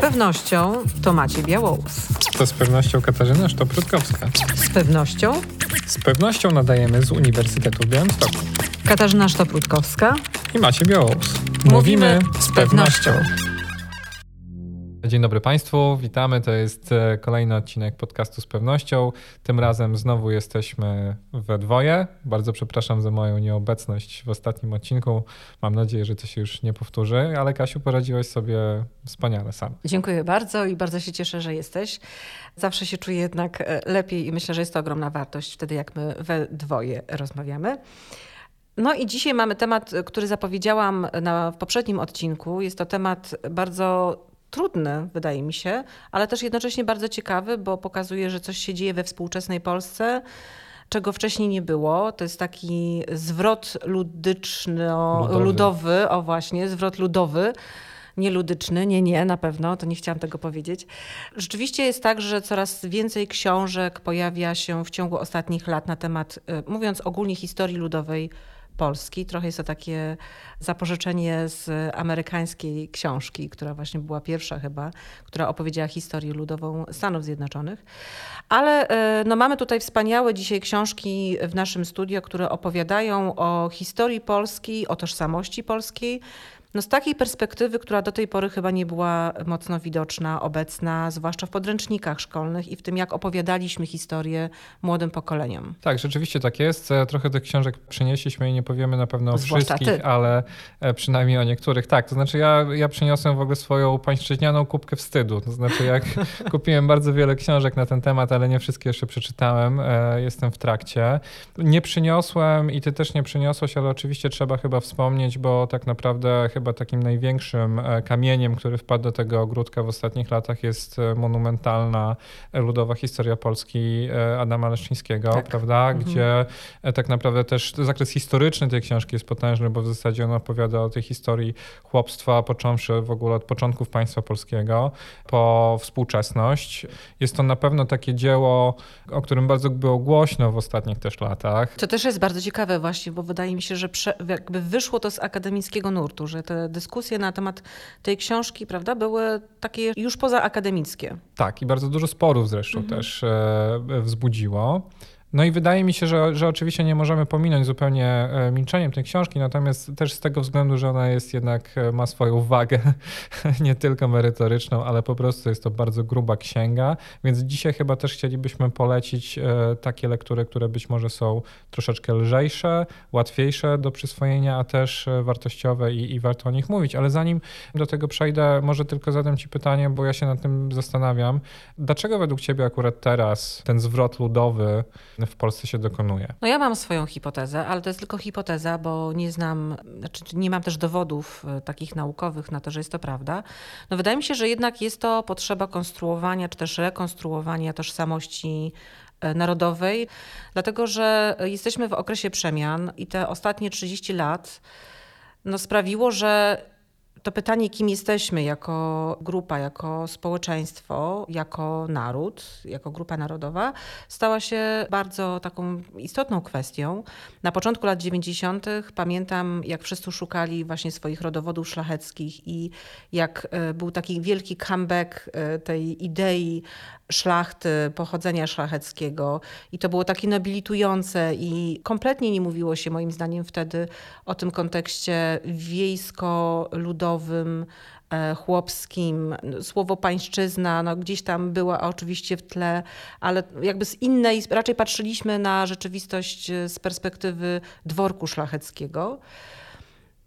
pewnością to Maciej Białous. To z pewnością Katarzyna Sztoprutkowska. Z pewnością Z pewnością nadajemy z Uniwersytetu w Białymstoku. Katarzyna Sztoprutkowska. I Macie Białous. Mówimy z pewnością. Dzień dobry Państwu, witamy. To jest e, kolejny odcinek podcastu z pewnością. Tym razem znowu jesteśmy we dwoje. Bardzo przepraszam za moją nieobecność w ostatnim odcinku. Mam nadzieję, że to się już nie powtórzy, ale Kasiu, poradziłaś sobie wspaniale sam. Dziękuję bardzo i bardzo się cieszę, że jesteś. Zawsze się czuję jednak e, lepiej i myślę, że jest to ogromna wartość wtedy, jak my we dwoje rozmawiamy. No i dzisiaj mamy temat, który zapowiedziałam na, poprzednim odcinku. Jest to temat bardzo trudny, wydaje mi się, ale też jednocześnie bardzo ciekawy, bo pokazuje, że coś się dzieje we współczesnej Polsce, czego wcześniej nie było. To jest taki zwrot ludyczno, Ludowy. ludowy, o właśnie, zwrot ludowy. Nie ludyczny, nie, nie, na pewno, to nie chciałam tego powiedzieć. Rzeczywiście jest tak, że coraz więcej książek pojawia się w ciągu ostatnich lat na temat, y, mówiąc ogólnie, historii ludowej Polski. Trochę jest to takie zapożyczenie z amerykańskiej książki, która właśnie była pierwsza chyba, która opowiedziała historię ludową Stanów Zjednoczonych. Ale e, no, mamy tutaj wspaniałe dzisiaj książki w naszym studio, które opowiadają o historii Polski, o tożsamości polskiej. No z takiej perspektywy, która do tej pory chyba nie była mocno widoczna, obecna, zwłaszcza w podręcznikach szkolnych i w tym, jak opowiadaliśmy historię młodym pokoleniom. Tak, rzeczywiście tak jest. E, Trochę tych książek przynieśliśmy i nie powiemy na pewno o Zwłaszcza wszystkich, ty. ale e, przynajmniej o niektórych. Tak, to znaczy ja, ja przyniosłem w ogóle swoją pańszczyźnianą kubkę wstydu. To znaczy jak kupiłem bardzo wiele książek na ten temat, ale nie wszystkie jeszcze przeczytałem. E, Jestem w trakcie. Nie przyniosłem i ty też nie przyniosłeś, ale oczywiście trzeba chyba wspomnieć, bo tak naprawdę chyba takim największym e, kamieniem, który wpadł do tego ogródka w ostatnich latach jest e, monumentalna e, ludowa historia Polski Adama Leszczyńskiego, Tak. prawda? Mhm. Gdzie e, tak naprawdę też zakres historyczny tej książki jest potężny, bo w zasadzie on opowiada o tej historii chłopstwa, począwszy w ogóle od początków państwa polskiego po współczesność. Jest to na pewno takie dzieło, o którym bardzo było głośno w ostatnich też latach. To też jest bardzo ciekawe właśnie, bo wydaje mi się, że prze, jakby wyszło to z akademickiego nurtu, że te dyskusje na temat tej książki, prawda, były takie już poza akademickie. Tak, i bardzo dużo sporów zresztą też e, wzbudziło. No i wydaje mi się, że, że oczywiście nie możemy pominąć zupełnie e, milczeniem tej książki, natomiast też z tego względu, że ona jest jednak, e, ma swoją wagę, nie tylko merytoryczną, ale po prostu jest to bardzo gruba księga, więc dzisiaj chyba też chcielibyśmy polecić e, takie lektury, które być może są troszeczkę lżejsze, łatwiejsze do przyswojenia, a też wartościowe i, i warto o nich mówić. Ale zanim do tego przejdę, może tylko zadam Ci pytanie, bo ja się nad tym zastanawiam. Dlaczego według Ciebie akurat teraz ten zwrot ludowy w Polsce się dokonuje? No ja mam swoją hipotezę, ale to jest tylko hipoteza, bo nie znam, znaczy nie mam też dowodów e, takich naukowych na to, że jest to prawda. No wydaje mi się, że jednak jest to potrzeba konstruowania, czy też rekonstruowania tożsamości e, narodowej, dlatego że jesteśmy w okresie przemian i te ostatnie 30 lat no, sprawiło, że to pytanie, kim jesteśmy jako grupa, jako społeczeństwo, jako naród, jako grupa narodowa, stała się bardzo taką istotną kwestią. Na początku lat 90. pamiętam, jak wszyscy szukali właśnie swoich rodowodów szlacheckich i jak e, był taki wielki comeback e, tej idei szlachty, pochodzenia szlacheckiego. I to było takie nobilitujące i kompletnie nie mówiło się moim zdaniem wtedy o tym kontekście wiejsko-ludowym, e, chłopskim. Słowo pańszczyzna no, gdzieś tam była oczywiście w tle, ale jakby z innej, raczej patrzyliśmy na rzeczywistość e, z perspektywy dworku szlacheckiego.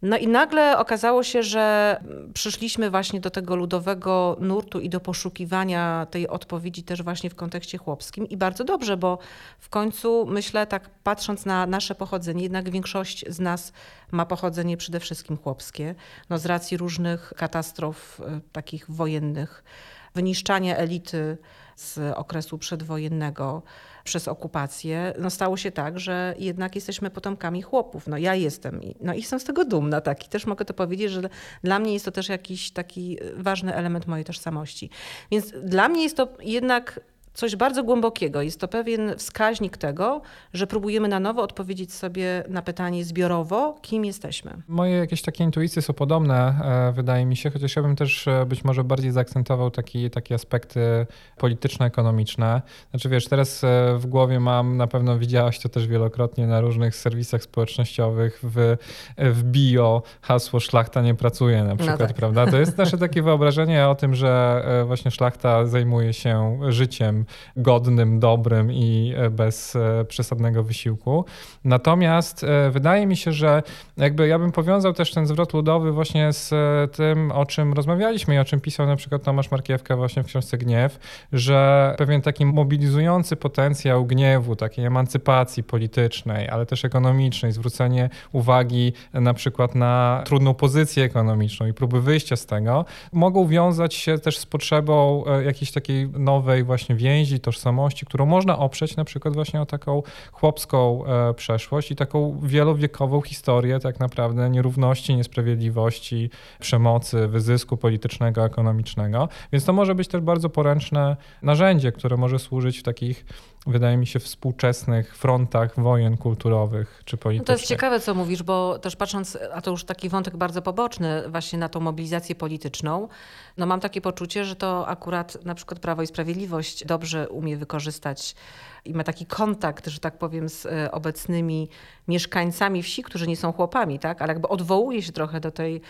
No i nagle okazało się, że przyszliśmy właśnie do tego ludowego nurtu i do poszukiwania tej odpowiedzi też właśnie w kontekście chłopskim. I bardzo dobrze, bo w końcu myślę, tak patrząc na nasze pochodzenie, jednak większość z nas ma pochodzenie przede wszystkim chłopskie, no z racji różnych katastrof y, takich wojennych, wyniszczania elity z okresu przedwojennego przez okupację, no stało się tak, że jednak jesteśmy potomkami chłopów. No ja jestem, i- no i jestem z tego dumna, tak. I też mogę to powiedzieć, że dla mnie jest to też jakiś taki ważny element mojej tożsamości. Więc dla mnie jest to jednak coś bardzo głębokiego. Jest to pewien wskaźnik tego, że próbujemy na nowo odpowiedzieć sobie na pytanie zbiorowo, kim jesteśmy. Moje jakieś takie intuicje są podobne, e, wydaje mi się, chociaż ja bym też e, być może bardziej zaakcentował taki, takie aspekty polityczno-ekonomiczne. Znaczy wiesz, teraz e, w głowie mam, na pewno widziałaś to też wielokrotnie na różnych serwisach społecznościowych, w, w bio hasło szlachta nie pracuje na no przykład, no tak. prawda? To jest nasze takie wyobrażenie o tym, że właśnie szlachta zajmuje się życiem godnym, dobrym i bez przesadnego wysiłku. Natomiast wydaje mi się, że jakby ja bym powiązał też ten zwrot ludowy właśnie z e, tym, o czym rozmawialiśmy i o czym pisał na przykład Tomasz Markiewka właśnie w książce Gniew, że pewien taki mobilizujący potencjał gniewu, takiej emancypacji politycznej, ale też ekonomicznej, zwrócenie uwagi na przykład na trudną pozycję ekonomiczną i próby wyjścia z tego, mogą wiązać się też z potrzebą e, jakiejś takiej nowej właśnie więzi, tożsamości, którą można oprzeć na przykład właśnie o taką chłopską e, przeszłość i taką wielowiekową historię tak naprawdę nierówności, niesprawiedliwości, przemocy, wyzysku politycznego, ekonomicznego. Więc to może być też bardzo poręczne narzędzie, które może służyć w takich wydaje mi się, współczesnych frontach wojen kulturowych czy politycznych. No to jest ciekawe, co mówisz, bo też patrząc, a to już taki wątek bardzo poboczny, właśnie na tą mobilizację polityczną, no mam takie poczucie, że to akurat na przykład Prawo i Sprawiedliwość dobrze umie wykorzystać i ma taki kontakt, że tak powiem, z e, obecnymi mieszkańcami wsi, którzy nie są chłopami, tak? ale jakby odwołuje się trochę do tej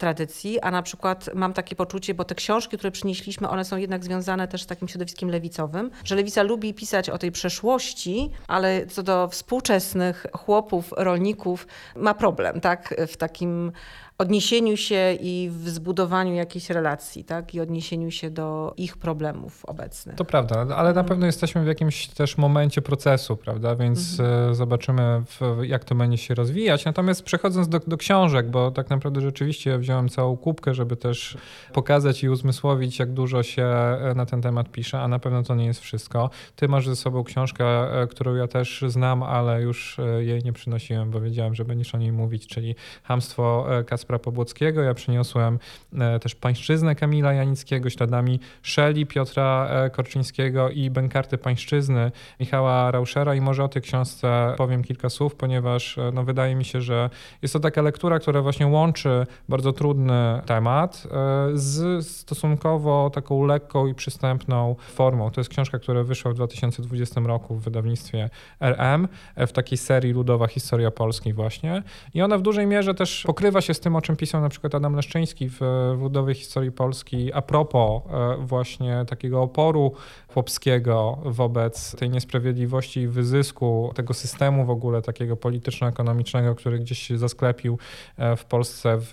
tradycji, a na przykład mam takie poczucie, bo te książki, które przynieśliśmy, one są jednak związane też z takim środowiskiem lewicowym, że lewica lubi pisać o tej przeszłości, ale co do współczesnych chłopów, rolników ma problem, tak, w takim odniesieniu się i w zbudowaniu jakiejś relacji, tak? I odniesieniu się do ich problemów obecnych. To prawda, ale na mhm. pewno jesteśmy w jakimś też momencie procesu, prawda? Więc mhm. E, zobaczymy, w, jak to będzie się rozwijać. Natomiast przechodząc do, do książek, bo tak naprawdę rzeczywiście wziąłem całą kubkę, żeby też pokazać i uzmysłowić, jak dużo się e, na ten temat pisze, a na pewno to nie jest wszystko. Ty masz ze sobą książkę, e, którą ja też znam, ale już jej nie przynosiłem, bo wiedziałem, że będziesz o niej mówić, czyli Hamstwo Kacpra Pobłockiego. Ja przyniosłem e, też Pańszczyznę Kamila Janickiego, śladami Szeli Piotra e, Korczyńskiego i Bękarty Pańszczyzny Michała Rauschera i może o tej książce powiem kilka słów, ponieważ e, no, wydaje mi się, że jest to taka lektura, która właśnie łączy bardzo trudny temat z stosunkowo taką lekką i przystępną formą. To jest książka, która wyszła w 2020 roku w wydawnictwie RM w takiej serii Ludowa Historia Polski właśnie i ona w dużej mierze też pokrywa się z tym, o czym pisał na przykład Adam Leszczyński w, w Ludowej Historii Polski a propos e, właśnie takiego oporu chłopskiego wobec tej niesprawiedliwości i wyzysku tego systemu w ogóle takiego polityczno-ekonomicznego, który gdzieś się zasklepił e, w Polsce w,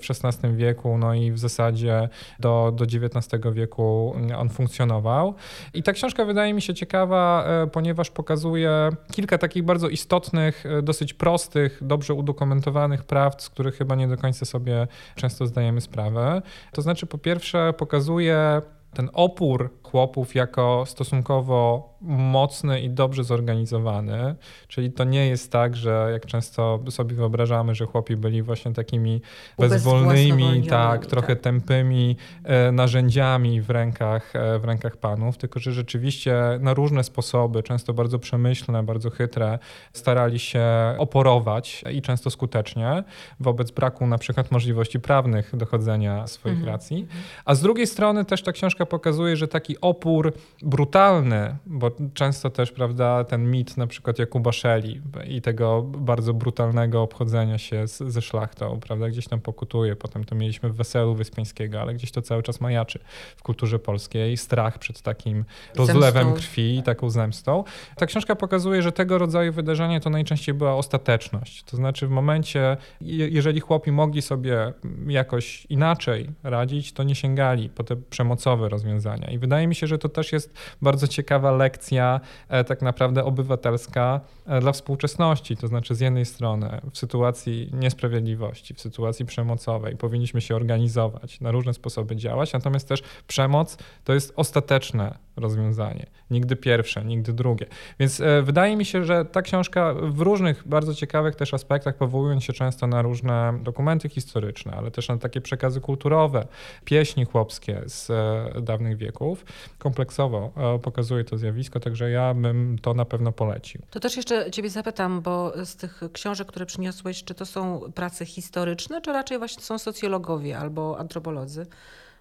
w XVI wieku, no i w zasadzie do, do XIX wieku on funkcjonował. I ta książka wydaje mi się ciekawa, e, ponieważ pokazuje kilka takich bardzo istotnych, dosyć prostych, dobrze udokumentowanych prawd, z których chyba nie do końca sobie często zdajemy sprawę. To znaczy, po pierwsze, pokazuje ten opór chłopów jako stosunkowo mocny i dobrze zorganizowany. Czyli to nie jest tak, że jak często sobie wyobrażamy, że chłopi byli właśnie takimi bezwolnymi, tak, trochę tak. tępymi e, narzędziami w rękach, e, w rękach panów, tylko że rzeczywiście na różne sposoby, często bardzo przemyślne, bardzo chytre, starali się oporować i często skutecznie wobec braku na przykład możliwości prawnych dochodzenia swoich mhm. racji. A z drugiej strony też ta książka pokazuje, że taki opór brutalny, bo często też, prawda, ten mit na przykład Jakuba Szeli i tego bardzo brutalnego obchodzenia się z, ze szlachtą, prawda, gdzieś tam pokutuje. Potem to mieliśmy w Weselu Wyspiańskiego, ale gdzieś to cały czas majaczy w kulturze polskiej. Strach przed takim rozlewem zemstą. krwi i taką zemstą. Ta książka pokazuje, że tego rodzaju wydarzenie to najczęściej była ostateczność. To znaczy w momencie, jeżeli chłopi mogli sobie jakoś inaczej radzić, to nie sięgali po te przemocowe rozwiązania. I wydaje mi się, że to też jest bardzo ciekawa lekcja e, tak naprawdę obywatelska e, dla współczesności. To znaczy z jednej strony w sytuacji niesprawiedliwości, w sytuacji przemocowej powinniśmy się organizować, na różne sposoby działać, natomiast też przemoc to jest ostateczne rozwiązanie. Nigdy pierwsze, nigdy drugie. Więc e, wydaje mi się, że ta książka w różnych bardzo ciekawych też aspektach, powołując się często na różne dokumenty historyczne, ale też na takie przekazy kulturowe, pieśni chłopskie z dawnych wieków, kompleksowo pokazuje to zjawisko, także ja bym to na pewno polecił. To też jeszcze ciebie zapytam, bo z tych książek, które przyniosłeś, czy to są prace historyczne, czy raczej właśnie są socjologowie albo antropolodzy?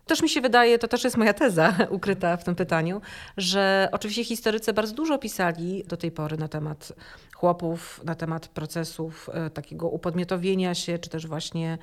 Też mi się wydaje, to też jest moja teza ukryta w tym pytaniu, że oczywiście historycy bardzo dużo pisali do tej pory na temat chłopów, na temat procesów e, takiego upodmiotowienia się, czy też właśnie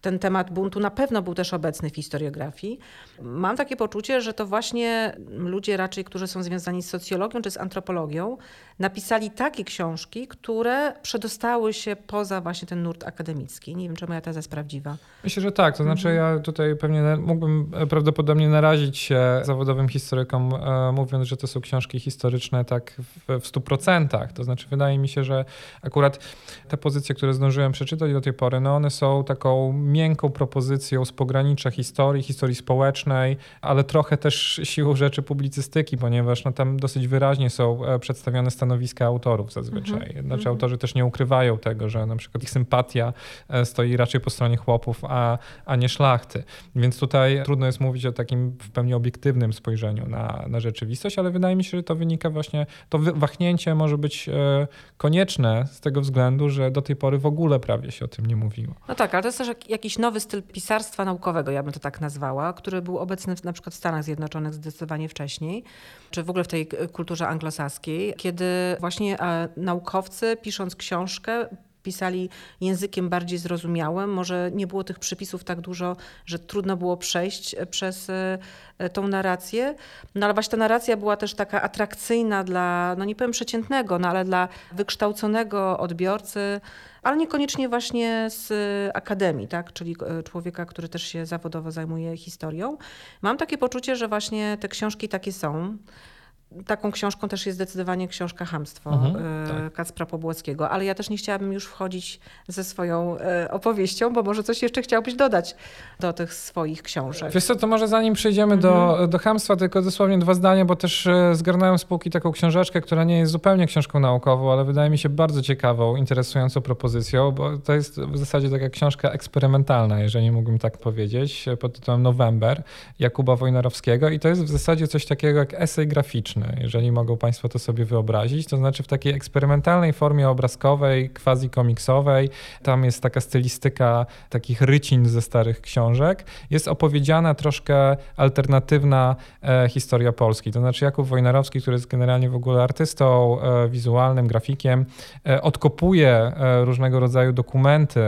ten temat buntu na pewno był też obecny w historiografii. Mam takie poczucie, że to właśnie ludzie raczej, którzy są związani z socjologią czy z antropologią, napisali takie książki, które przedostały się poza właśnie ten nurt akademicki. Nie wiem, czy moja teza jest prawdziwa. Myślę, że tak. To znaczy mhm. ja tutaj pewnie mógłbym prawdopodobnie narazić się zawodowym historykom, e, mówiąc, że to są książki historyczne tak w, stu procentach. To znaczy wydaje mi się, że akurat te pozycje, które zdążyłem przeczytać do tej pory, no one są taką miękką propozycją z pogranicza historii, historii społecznej, ale trochę też siłą rzeczy publicystyki, ponieważ no, tam dosyć wyraźnie są e, przedstawione stanowiska autorów zazwyczaj. -hmm. Znaczy autorzy też nie ukrywają tego, że na przykład ich sympatia e, stoi raczej po stronie chłopów, a, a nie szlachty. Więc tutaj trudno jest mówić o takim w pełni obiektywnym spojrzeniu na, na rzeczywistość, ale wydaje mi się, że to wynika właśnie, to wahnięcie może być e, konieczne z tego względu, że do tej pory w ogóle prawie się o tym nie mówiło. No tak, ale to jest też jakiś nowy styl pisarstwa naukowego, ja bym to tak nazwała, który był obecny w, na przykład w Stanach Zjednoczonych zdecydowanie wcześniej, czy w ogóle w tej kulturze anglosaskiej, kiedy właśnie e, naukowcy pisząc książkę pisali językiem bardziej zrozumiałym. Może nie było tych przypisów tak dużo, że trudno było przejść e, przez e, tą narrację. No ale właśnie ta narracja była też taka atrakcyjna dla, no nie powiem przeciętnego, no ale dla wykształconego odbiorcy, ale niekoniecznie właśnie z akademii, tak? czyli e, człowieka, który też się zawodowo zajmuje historią. Mam takie poczucie, że właśnie te książki takie są. Taką książką też jest zdecydowanie książka Hamstwo mhm, e, tak. Kacpra Pobłockiego, ale ja też nie chciałabym już wchodzić ze swoją e, opowieścią, bo może coś jeszcze chciałbyś dodać do tych swoich książek. Wiesz co, to może zanim przejdziemy mhm. do, do Hamstwa, tylko dosłownie dwa zdania, bo też e, zgarnąłem spółki taką książeczkę, która nie jest zupełnie książką naukową, ale wydaje mi się bardzo ciekawą, interesującą propozycją, bo to jest w zasadzie taka książka eksperymentalna, jeżeli mógłbym tak powiedzieć, pod tytułem November Jakuba Wojnarowskiego i to jest w zasadzie coś takiego jak esej graficzny jeżeli mogą Państwo to sobie wyobrazić. To znaczy w takiej eksperymentalnej formie obrazkowej, quasi-komiksowej, tam jest taka stylistyka takich rycin ze starych książek, jest opowiedziana troszkę alternatywna e, historia Polski. To znaczy Jakub Wojnarowski, który jest generalnie w ogóle artystą e, wizualnym, grafikiem, e, odkopuje e, różnego rodzaju dokumenty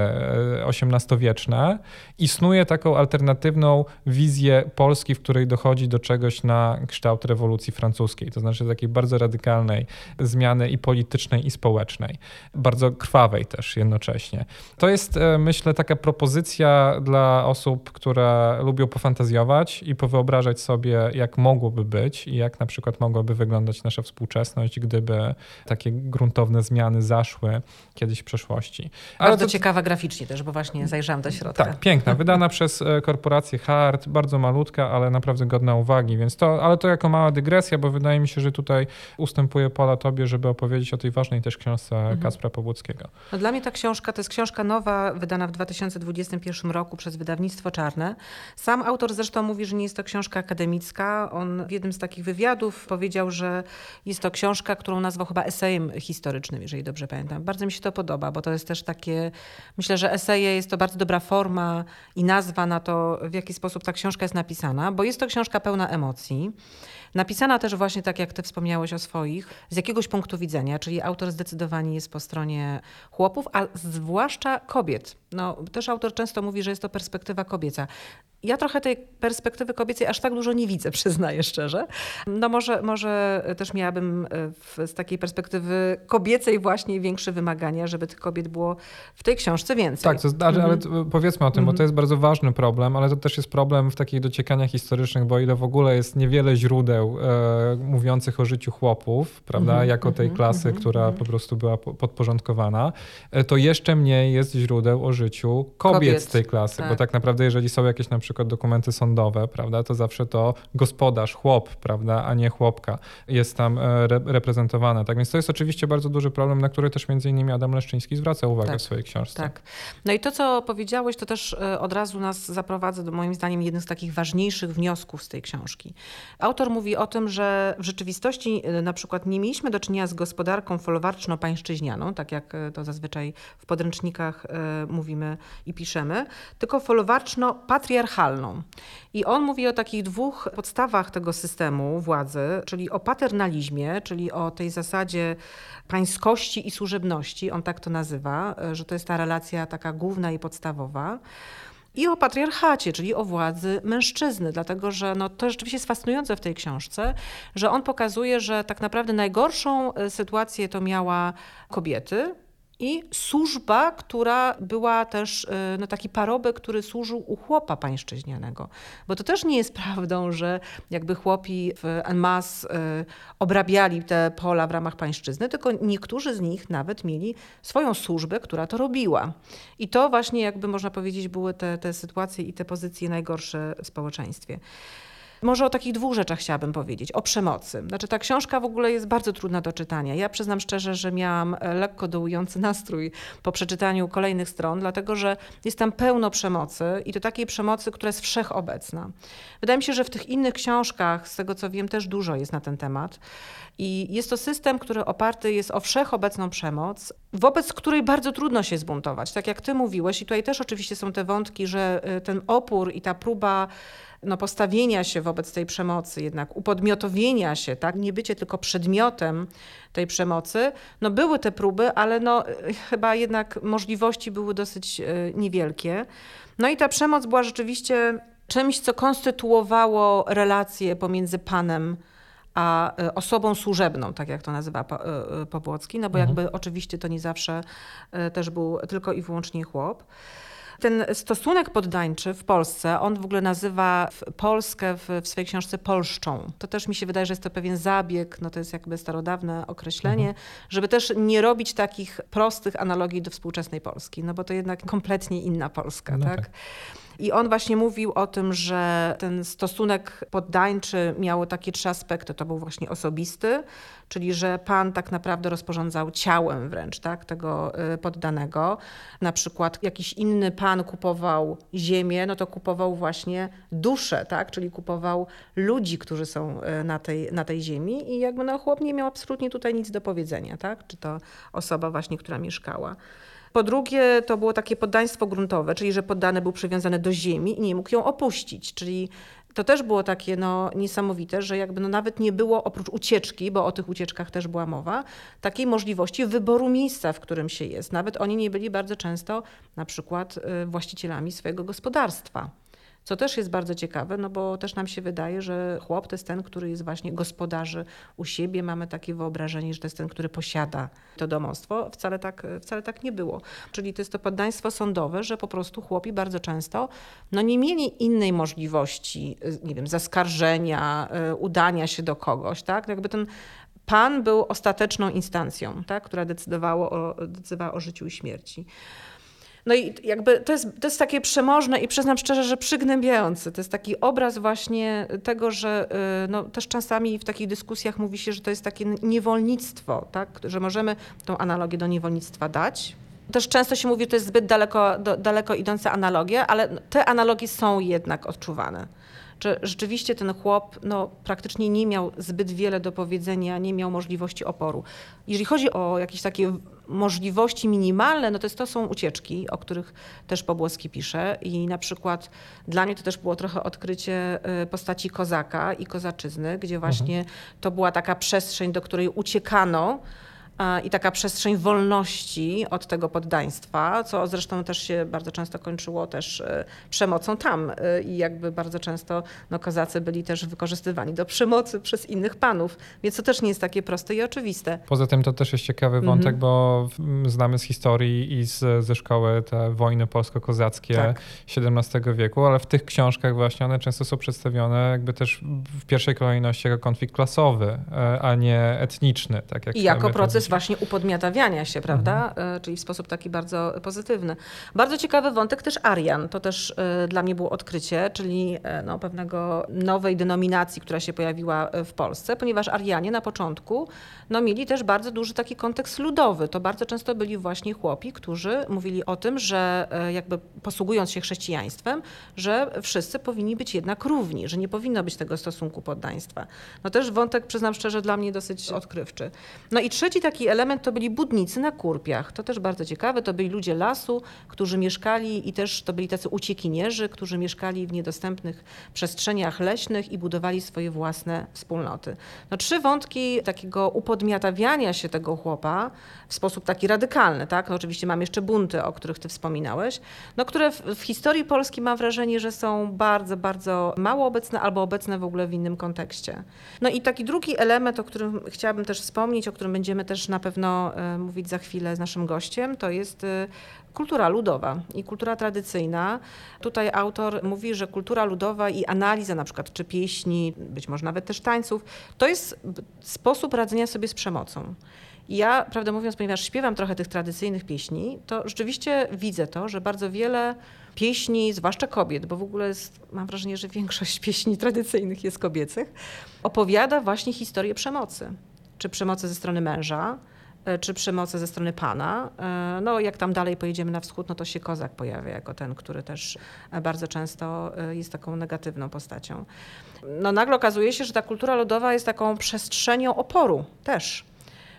XVIII-wieczne e, i snuje taką alternatywną wizję Polski, w której dochodzi do czegoś na kształt rewolucji francuskiej to znaczy takiej bardzo radykalnej zmiany i politycznej, i społecznej, bardzo krwawej też jednocześnie. To jest, e, myślę, taka propozycja dla osób, które lubią pofantazjować i powyobrażać sobie, jak mogłoby być i jak na przykład mogłaby wyglądać nasza współczesność, gdyby takie gruntowne zmiany zaszły kiedyś w przeszłości. Ale bardzo to... ciekawa graficznie też, bo właśnie zajrzałam do środka. Tak, piękna, wydana przez e, korporację Hart, bardzo malutka, ale naprawdę godna uwagi, więc to, ale to jako mała dygresja, bo wydaje mi się, że tutaj ustępuję pola tobie, żeby opowiedzieć o tej ważnej też książce mhm. Kacpra Pobłockiego. No dla mnie ta książka to jest książka nowa, wydana w 2021 roku przez wydawnictwo Czarne. Sam autor zresztą mówi, że nie jest to książka akademicka. On w jednym z takich wywiadów powiedział, że jest to książka, którą nazwał chyba esejem historycznym, jeżeli dobrze pamiętam. Bardzo mi się to podoba, bo to jest też takie, myślę, że eseje jest to bardzo dobra forma i nazwa na to, w jaki sposób ta książka jest napisana, bo jest to książka pełna emocji. Napisana też właśnie tak, jak ty wspomniałeś o swoich, z jakiegoś punktu widzenia, czyli autor zdecydowanie jest po stronie chłopów, a zwłaszcza kobiet. No, też autor często mówi, że jest to perspektywa kobieca. Ja trochę tej perspektywy kobiecej aż tak dużo nie widzę, przyznaję szczerze. No może, może też miałabym e, w, z takiej perspektywy kobiecej właśnie większe wymagania, żeby tych kobiet było w tej książce więcej. Tak, to, ale, ale mhm. powiedzmy o tym, bo to mhm. jest bardzo ważny problem, ale to też jest problem w takich dociekaniach historycznych, bo ile w ogóle jest niewiele źródeł e, mówiących o życiu chłopów, prawda, mm -hmm, jako tej klasy, która po prostu była podporządkowana, e, to jeszcze mniej jest źródeł o życiu kobiet, kobiet z tej klasy, tak. bo tak naprawdę jeżeli są jakieś na przykład przykład dokumenty sądowe, prawda, to zawsze to gospodarz, chłop, prawda, a nie chłopka jest tam e, re reprezentowana. Tak więc to jest oczywiście bardzo duży problem, na który też między innymi Adam Leszczyński zwraca uwagę tak, w swojej książce. Tak. No i to, co powiedziałeś, to też e, od razu nas zaprowadza do moim zdaniem jeden z takich ważniejszych wniosków z tej książki. Autor mówi o tym, że w rzeczywistości e, na przykład nie mieliśmy do czynienia z gospodarką folwarczno-pańszczyźnianą, tak jak to zazwyczaj w podręcznikach mówimy i piszemy, tylko folwarczno-patriarchalną. I on mówi o takich dwóch podstawach tego systemu władzy, czyli o paternalizmie, czyli o tej zasadzie pańskości i służebności, on tak to nazywa, że to jest ta relacja taka główna i podstawowa i o patriarchacie, czyli o władzy mężczyzny, dlatego że no, to rzeczywiście jest fascynujące w tej książce, że on pokazuje, że tak naprawdę najgorszą e, sytuację to miała kobiety, i służba, która była też, e, no taki parobek, który służył u chłopa pańszczyźnianego. Bo to też nie jest prawdą, że jakby chłopi w en masse e, obrabiali te pola w ramach pańszczyzny, tylko niektórzy z nich nawet mieli swoją służbę, która to robiła. I to właśnie jakby można powiedzieć były te, te sytuacje i te pozycje najgorsze w społeczeństwie. Może o takich dwóch rzeczach chciałabym powiedzieć. O przemocy. Znaczy ta książka w ogóle jest bardzo trudna do czytania. Ja przyznam szczerze, że miałam e, lekko dołujący nastrój po przeczytaniu kolejnych stron, dlatego że jest tam pełno przemocy i to takiej przemocy, która jest wszechobecna. Wydaje mi się, że w tych innych książkach, z tego co wiem, też dużo jest na ten temat. I jest to system, który oparty jest o wszechobecną przemoc, wobec której bardzo trudno się zbuntować. Tak jak ty mówiłeś, i tutaj też oczywiście są te wątki, że e, ten opór i ta próba no, postawienia się wobec tej przemocy, jednak upodmiotowienia się, tak? nie bycie tylko przedmiotem tej przemocy, no były te próby, ale no, chyba jednak możliwości były dosyć e, niewielkie. No i ta przemoc była rzeczywiście czymś, co konstytuowało relacje pomiędzy panem a e, osobą służebną, tak jak to nazywa Popłocki, no bo mhm. jakby oczywiście to nie zawsze też był tylko i wyłącznie chłop ten stosunek poddańczy w Polsce, on w ogóle nazywa Polskę w, w swojej książce Polszczą. To też mi się wydaje, że jest to pewien zabieg, no to jest jakby starodawne określenie, mhm. żeby też nie robić takich prostych analogii do współczesnej Polski, no bo to jednak kompletnie inna Polska, no tak? tak. I on właśnie mówił o tym, że ten stosunek poddańczy miał takie trzy aspekty. To był właśnie osobisty, czyli że pan tak naprawdę rozporządzał ciałem wręcz tak, tego y, poddanego. Na przykład jakiś inny pan kupował ziemię, no to kupował właśnie duszę, tak, czyli kupował ludzi, którzy są y, na tej, na tej ziemi i jakby no, chłop nie miał absolutnie tutaj nic do powiedzenia, tak, czy to osoba właśnie, która mieszkała. Po drugie, to było takie poddaństwo gruntowe, czyli że poddany był przywiązany do ziemi i nie mógł ją opuścić, czyli to też było takie no, niesamowite, że jakby no nawet nie było oprócz ucieczki, bo o tych ucieczkach też była mowa, takiej możliwości wyboru miejsca, w którym się jest. Nawet oni nie byli bardzo często na przykład y, właścicielami swojego gospodarstwa. Co też jest bardzo ciekawe, no bo też nam się wydaje, że chłop to jest ten, który jest właśnie gospodarzy u siebie. Mamy takie wyobrażenie, że to jest ten, który posiada to domostwo. Wcale tak, wcale tak nie było. Czyli to jest to poddaństwo sądowe, że po prostu chłopi bardzo często no nie mieli innej możliwości, nie wiem, zaskarżenia, y, udania się do kogoś, tak? Jakby ten pan był ostateczną instancją, tak? która decydowała o, decydowała o życiu i śmierci. No i jakby to jest, to jest takie przemożne i przyznam szczerze, że przygnębiające. To jest taki obraz właśnie tego, że y, no, też czasami w takich dyskusjach mówi się, że to jest takie niewolnictwo, tak? że możemy tą analogię do niewolnictwa dać. Też często się mówi, że to jest zbyt daleko, do, daleko idące analogie, ale te analogie są jednak odczuwane że rzeczywiście ten chłop no, praktycznie nie miał zbyt wiele do powiedzenia, nie miał możliwości oporu. Jeżeli chodzi o jakieś takie możliwości minimalne, no to, jest, to są ucieczki, o których też Pobłoski pisze i na przykład dla mnie to też było trochę odkrycie y, postaci kozaka i kozaczyzny, gdzie właśnie mhm. to była taka przestrzeń, do której uciekano, i taka przestrzeń wolności od tego poddaństwa, co zresztą też się bardzo często kończyło też e, przemocą tam e, i jakby bardzo często no, kozacy byli też wykorzystywani do przemocy przez innych panów, więc to też nie jest takie proste i oczywiste. Poza tym to też jest ciekawy mhm. wątek, bo znamy z historii i z, ze szkoły te wojny polsko-kozackie tak. XVII wieku, ale w tych książkach właśnie one często są przedstawione jakby też w pierwszej kolejności jako konflikt klasowy, e, a nie etniczny. Tak jak I jako proces właśnie upodmiatawiania się, prawda? Mhm. Czyli w sposób taki bardzo pozytywny. Bardzo ciekawy wątek też Arian. To też dla mnie było odkrycie, czyli no, pewnego nowej denominacji, która się pojawiła w Polsce, ponieważ Arianie na początku no, mieli też bardzo duży taki kontekst ludowy. To bardzo często byli właśnie chłopi, którzy mówili o tym, że jakby posługując się chrześcijaństwem, że wszyscy powinni być jednak równi, że nie powinno być tego stosunku poddaństwa. No też wątek, przyznam szczerze, dla mnie dosyć odkrywczy. No i trzeci taki element to byli budnicy na kurpiach. To też bardzo ciekawe. To byli ludzie lasu, którzy mieszkali i też to byli tacy uciekinierzy, którzy mieszkali w niedostępnych przestrzeniach leśnych i budowali swoje własne wspólnoty. No trzy wątki takiego upodmiatawiania się tego chłopa w sposób taki radykalny, tak? No oczywiście mam jeszcze bunty, o których ty wspominałeś, no które w, w historii Polski mam wrażenie, że są bardzo, bardzo mało obecne albo obecne w ogóle w innym kontekście. No i taki drugi element, o którym chciałabym też wspomnieć, o którym będziemy też na pewno e, mówić za chwilę z naszym gościem, to jest e, kultura ludowa i kultura tradycyjna. Tutaj autor mówi, że kultura ludowa i analiza na przykład czy pieśni, być może nawet też tańców, to jest sposób radzenia sobie z przemocą. Ja, prawdę mówiąc, ponieważ śpiewam trochę tych tradycyjnych pieśni, to rzeczywiście widzę to, że bardzo wiele pieśni, zwłaszcza kobiet, bo w ogóle jest, mam wrażenie, że większość pieśni tradycyjnych jest kobiecych, opowiada właśnie historię przemocy. Czy przemocy ze strony męża, e, czy przemocy ze strony pana. E, no, jak tam dalej pojedziemy na wschód, no to się kozak pojawia jako ten, który też bardzo często e, jest taką negatywną postacią. No, nagle okazuje się, że ta kultura ludowa jest taką przestrzenią oporu też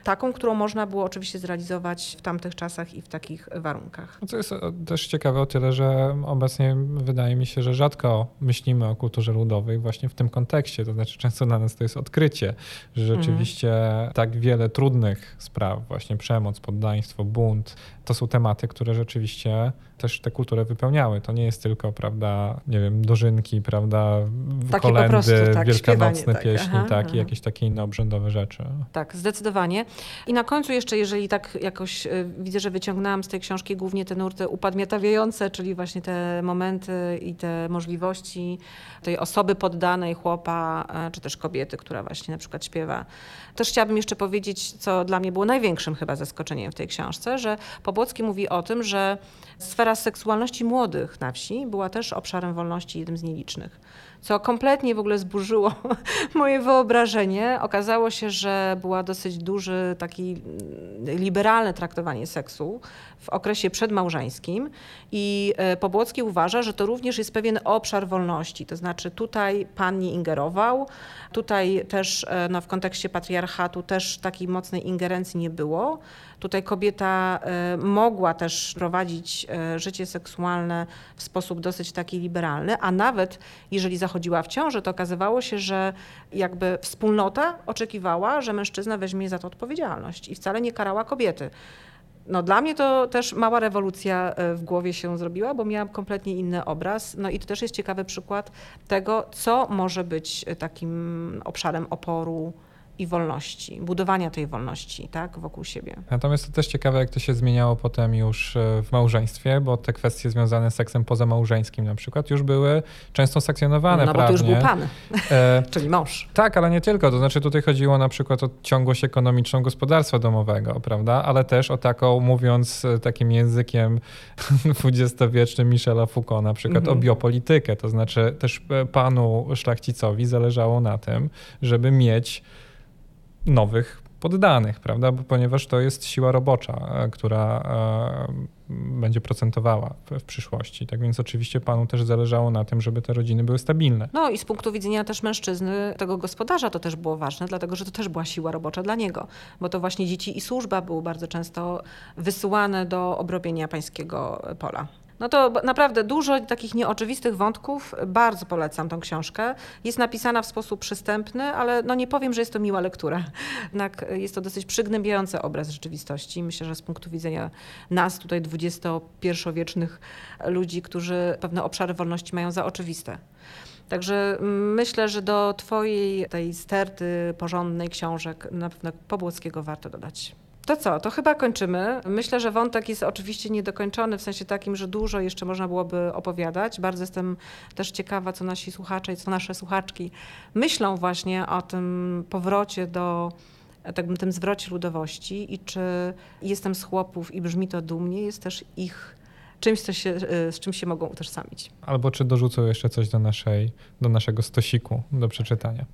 taką, którą można było oczywiście zrealizować w tamtych czasach i w takich warunkach. Co jest też ciekawe o tyle, że obecnie wydaje mi się, że rzadko myślimy o kulturze ludowej właśnie w tym kontekście. To znaczy często dla nas to jest odkrycie, że rzeczywiście mhm. tak wiele trudnych spraw, właśnie przemoc, poddaństwo, bunt, to są tematy, które rzeczywiście też tę kulturę wypełniały. To nie jest tylko, prawda, nie wiem, dożynki, prawda, takie kolendy, prostu, tak, wielkanocne tak. pieśni, aha, tak, aha. i jakieś takie inne obrzędowe rzeczy. Tak, zdecydowanie. I na końcu jeszcze, jeżeli tak jakoś y, widzę, że wyciągnęłam z tej książki głównie te nurty upadmiatawiające, czyli właśnie te momenty i te możliwości tej osoby poddanej, chłopa, e, czy też kobiety, która właśnie na przykład śpiewa. Też chciałabym jeszcze powiedzieć, co dla mnie było największym chyba zaskoczeniem w tej książce, że Pobłocki mówi o tym, że sfera seksualności młodych na wsi była też obszarem wolności jednym z nielicznych co kompletnie w ogóle zburzyło moje wyobrażenie. Okazało się, że była dosyć duży taki mm, liberalne traktowanie seksu w okresie przedmałżeńskim i e, Pobłocki uważa, że to również jest pewien obszar wolności, to znaczy tutaj pan nie ingerował, tutaj też e, no, w kontekście patriarchatu też takiej mocnej ingerencji nie było. Tutaj kobieta e, mogła też prowadzić życie seksualne w sposób dosyć taki liberalny, a nawet jeżeli zachodziła w ciąży, to okazywało się, że jakby wspólnota oczekiwała, że mężczyzna weźmie za to odpowiedzialność i wcale nie karała kobiety. No dla mnie to też mała rewolucja e, w głowie się zrobiła, bo miałam kompletnie inny obraz. No i to też jest ciekawy przykład tego, co może być e, takim obszarem oporu i wolności, budowania tej wolności tak, wokół siebie. Natomiast to też ciekawe, jak to się zmieniało potem już e, w małżeństwie, bo te kwestie związane z seksem pozamałżeńskim na przykład już były często sekcjonowane No bo prawnie. to już był pan, e, czyli mąż. Tak, ale nie tylko. To znaczy tutaj chodziło na przykład o ciągłość ekonomiczną gospodarstwa domowego, prawda? Ale też o taką, mówiąc e, takim językiem dwudziestowiecznym Michela Foucault, na przykład mhm. o biopolitykę. To znaczy też e, panu szlachcicowi zależało na tym, żeby mieć nowych poddanych, prawda? Ponieważ to jest siła robocza, e, która e, będzie procentowała w, przyszłości. Tak więc oczywiście panu też zależało na tym, żeby te rodziny były stabilne. No i z punktu widzenia też mężczyzny, tego gospodarza to też było ważne, dlatego że to też była siła robocza dla niego, bo to właśnie dzieci i służba były bardzo często wysyłane do obrobienia pańskiego pola. No to naprawdę dużo takich nieoczywistych wątków. Bardzo polecam tą książkę. Jest napisana w sposób przystępny, ale no nie powiem, że jest to miła lektura. Jednak jest to dosyć przygnębiający obraz rzeczywistości. Myślę, że z punktu widzenia nas, tutaj XXI-wiecznych ludzi, którzy pewne obszary wolności mają za oczywiste. Także myślę, że do Twojej tej sterty porządnej książek na pewno Pobłockiego warto dodać. To co, to chyba kończymy. Myślę, że wątek jest oczywiście niedokończony w sensie takim, że dużo jeszcze można byłoby opowiadać. Bardzo jestem też ciekawa, co nasi słuchacze i co nasze słuchaczki myślą właśnie o tym powrocie do tak tym zwrocie ludowości i czy jestem z chłopów i brzmi to dumnie, jest też ich czymś, co się, e, z czym się mogą utożsamić. Albo czy dorzucą jeszcze coś do, naszej, do naszego stosiku do przeczytania.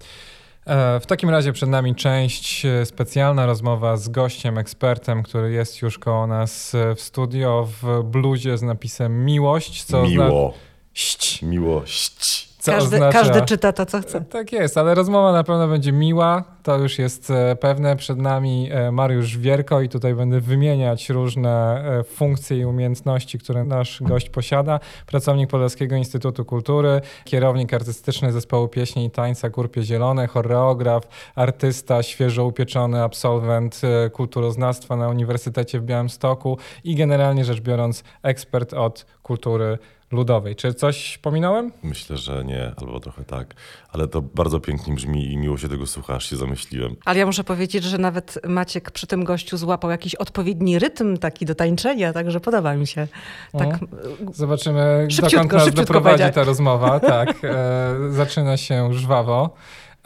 E, w takim razie przed nami część e, specjalna rozmowa z gościem, ekspertem, który jest już koło nas w studio w bluzie z napisem miłość. Co Miłość. Miłość. Co każdy, oznacza... każdy czyta to, co chce. Tak jest, ale rozmowa na pewno będzie miła. To już jest e, pewne. Przed nami e, Mariusz Wierko i tutaj będę wymieniać różne e, funkcje i umiejętności, które nasz gość posiada. Pracownik Podlaskiego Instytutu Kultury, kierownik artystyczny zespołu pieśni i tańca Kurpie Zielone, choreograf, artysta, świeżo upieczony absolwent kulturoznawstwa na Uniwersytecie w Białymstoku i generalnie rzecz biorąc ekspert od kultury ludowej. Czy coś pominąłem? Myślę, że nie, albo trochę tak. Ale to bardzo pięknie brzmi i miło się tego słucha, aż się zamyśliłem. Ale ja muszę powiedzieć, że nawet Maciek przy tym gościu złapał jakiś odpowiedni rytm taki do tańczenia, także podoba mi się. Tak, no. Zobaczymy, dokąd nas doprowadzi ta rozmowa. Tak, e, zaczyna się żwawo.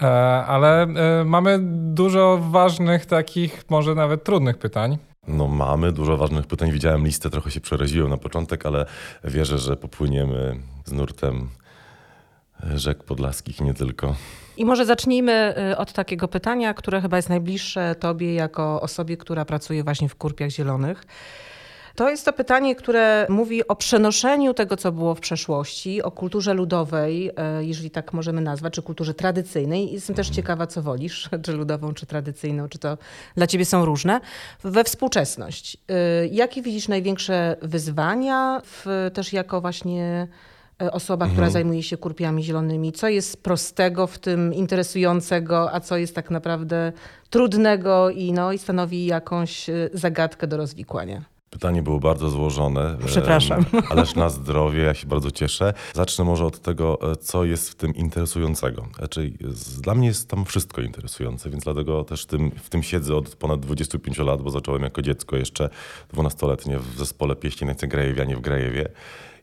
E, ale e, mamy dużo ważnych, takich może nawet trudnych pytań. No mamy dużo ważnych pytań. Widziałem listę, trochę się przeraziłem na początek, ale wierzę, że popłyniemy z nurtem rzek podlaskich nie tylko. I może zacznijmy y, od takiego pytania, które chyba jest najbliższe tobie jako osobie, która pracuje właśnie w Kurpiach Zielonych. To jest to pytanie, które mówi o przenoszeniu tego, co było w przeszłości, o kulturze ludowej, e, jeżeli tak możemy nazwać, czy kulturze tradycyjnej. Jestem też ciekawa, co wolisz, czy ludową, czy tradycyjną, czy to dla ciebie są różne, we współczesność. E, jakie widzisz największe wyzwania, w, też jako właśnie e, osoba, która mhm. zajmuje się kurpiami zielonymi. Co jest prostego w tym, interesującego, a co jest tak naprawdę trudnego i, no, i stanowi jakąś zagadkę do rozwikłania? Pytanie było bardzo złożone. Przepraszam. Ależ na zdrowie, ja się bardzo cieszę. Zacznę może od tego, e, co jest w tym interesującego. Znaczy, dla mnie jest tam wszystko interesujące, więc dlatego też tym, w tym siedzę od ponad 25 lat, bo zacząłem jako dziecko jeszcze 12-letnie w zespole pieśni na Grajewianie w Grajewie.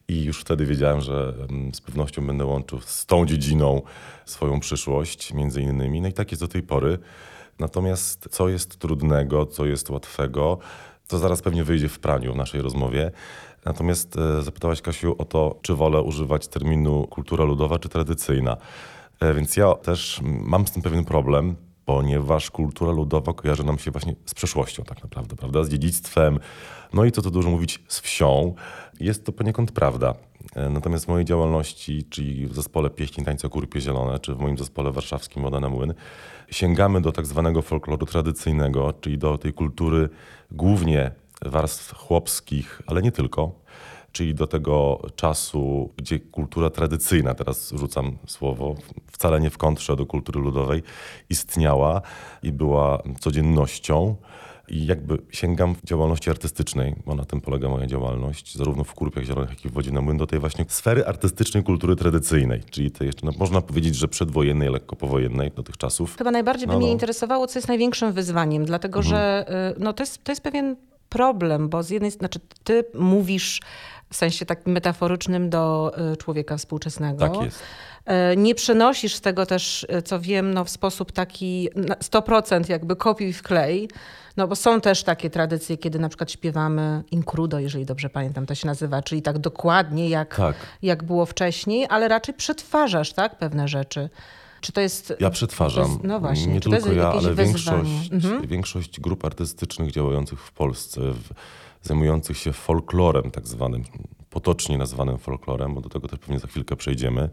I już wtedy wiedziałem, że z pewnością będę łączył z tą dziedziną swoją przyszłość, między innymi. No i tak jest do tej pory. Natomiast co jest trudnego, co jest łatwego, to zaraz pewnie wyjdzie w praniu w naszej rozmowie. Natomiast e, zapytałaś Kasiu o to, czy wolę używać terminu kultura ludowa czy tradycyjna. E, więc ja też mam z tym pewien problem, ponieważ kultura ludowa kojarzy nam się właśnie z przeszłością tak naprawdę, prawda? Z dziedzictwem, no i co tu dużo mówić, z wsią. Jest to poniekąd prawda. E, natomiast w mojej działalności, czyli w zespole Pieśni Tańca Kurpie Zielone, czy w moim zespole warszawskim Moda na Młyn, sięgamy do tak zwanego folkloru tradycyjnego, czyli do tej kultury głównie warstw chłopskich, ale nie tylko, czyli do tego czasu, gdzie kultura tradycyjna, teraz rzucam słowo, wcale nie w kontrze do kultury ludowej, istniała i była codziennością. I jakby sięgam w działalności artystycznej, bo na tym polega moja działalność, zarówno w Kurpiach Zielonych, jak i w Wodzie na Młyn, do tej właśnie sfery artystycznej kultury tradycyjnej, czyli tej jeszcze, no, można powiedzieć, że przedwojennej, lekko powojennej do tych czasów. Chyba najbardziej no, by mnie no. interesowało, co jest największym wyzwaniem, dlatego mhm. że y, no, to, jest, to jest pewien problem, bo z jednej strony, znaczy ty mówisz w sensie takim metaforycznym do y, człowieka współczesnego. Tak jest. Y, nie przenosisz z tego też, co wiem, no, w sposób taki 100% jakby kopiuj w klej, no bo są też takie tradycje, kiedy na przykład śpiewamy incrudo, jeżeli dobrze pamiętam, to się nazywa, czyli tak dokładnie jak, tak. jak było wcześniej, ale raczej przetwarzasz tak, pewne rzeczy. Czy to jest. Ja przetwarzam. Jest, no właśnie. Nie tylko ja, ale większość, mhm. większość grup artystycznych działających w Polsce, w, zajmujących się folklorem, tak zwanym, potocznie nazywanym folklorem, bo do tego też pewnie za chwilkę przejdziemy,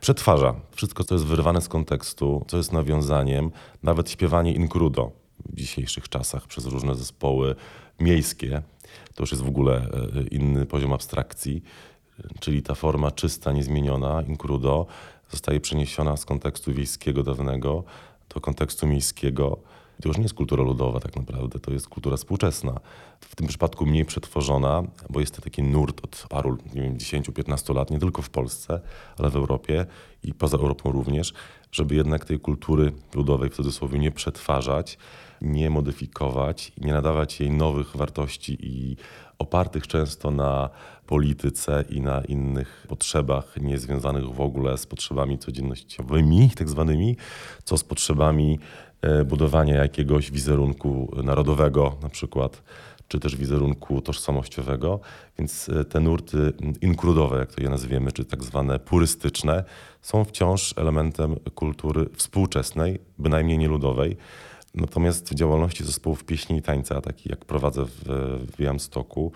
przetwarza wszystko, co jest wyrwane z kontekstu, co jest nawiązaniem, nawet śpiewanie incrudo w dzisiejszych czasach przez różne zespoły miejskie. To już jest w ogóle e, inny poziom abstrakcji, czyli ta forma czysta, niezmieniona, incrudo, zostaje przeniesiona z kontekstu wiejskiego dawnego do kontekstu miejskiego. To już nie jest kultura ludowa tak naprawdę, to jest kultura współczesna. W tym przypadku mniej przetworzona, bo jest to taki nurt od paru, nie wiem, 10-15 lat, nie tylko w Polsce, ale w Europie i poza Europą również, żeby jednak tej kultury ludowej w cudzysłowie nie przetwarzać, nie modyfikować, nie nadawać jej nowych wartości i opartych często na polityce i na innych potrzebach niezwiązanych w ogóle z potrzebami codziennościowymi, tak zwanymi, co z potrzebami e, budowanie jakiegoś wizerunku narodowego na przykład, czy też wizerunku tożsamościowego. Więc e, te nurty inkludowe, jak to je nazwiemy, czy tak zwane purystyczne, są wciąż elementem kultury współczesnej, bynajmniej nie ludowej. Natomiast w działalności zespołów pieśni i tańca, takich jak prowadzę w, w Białymstoku,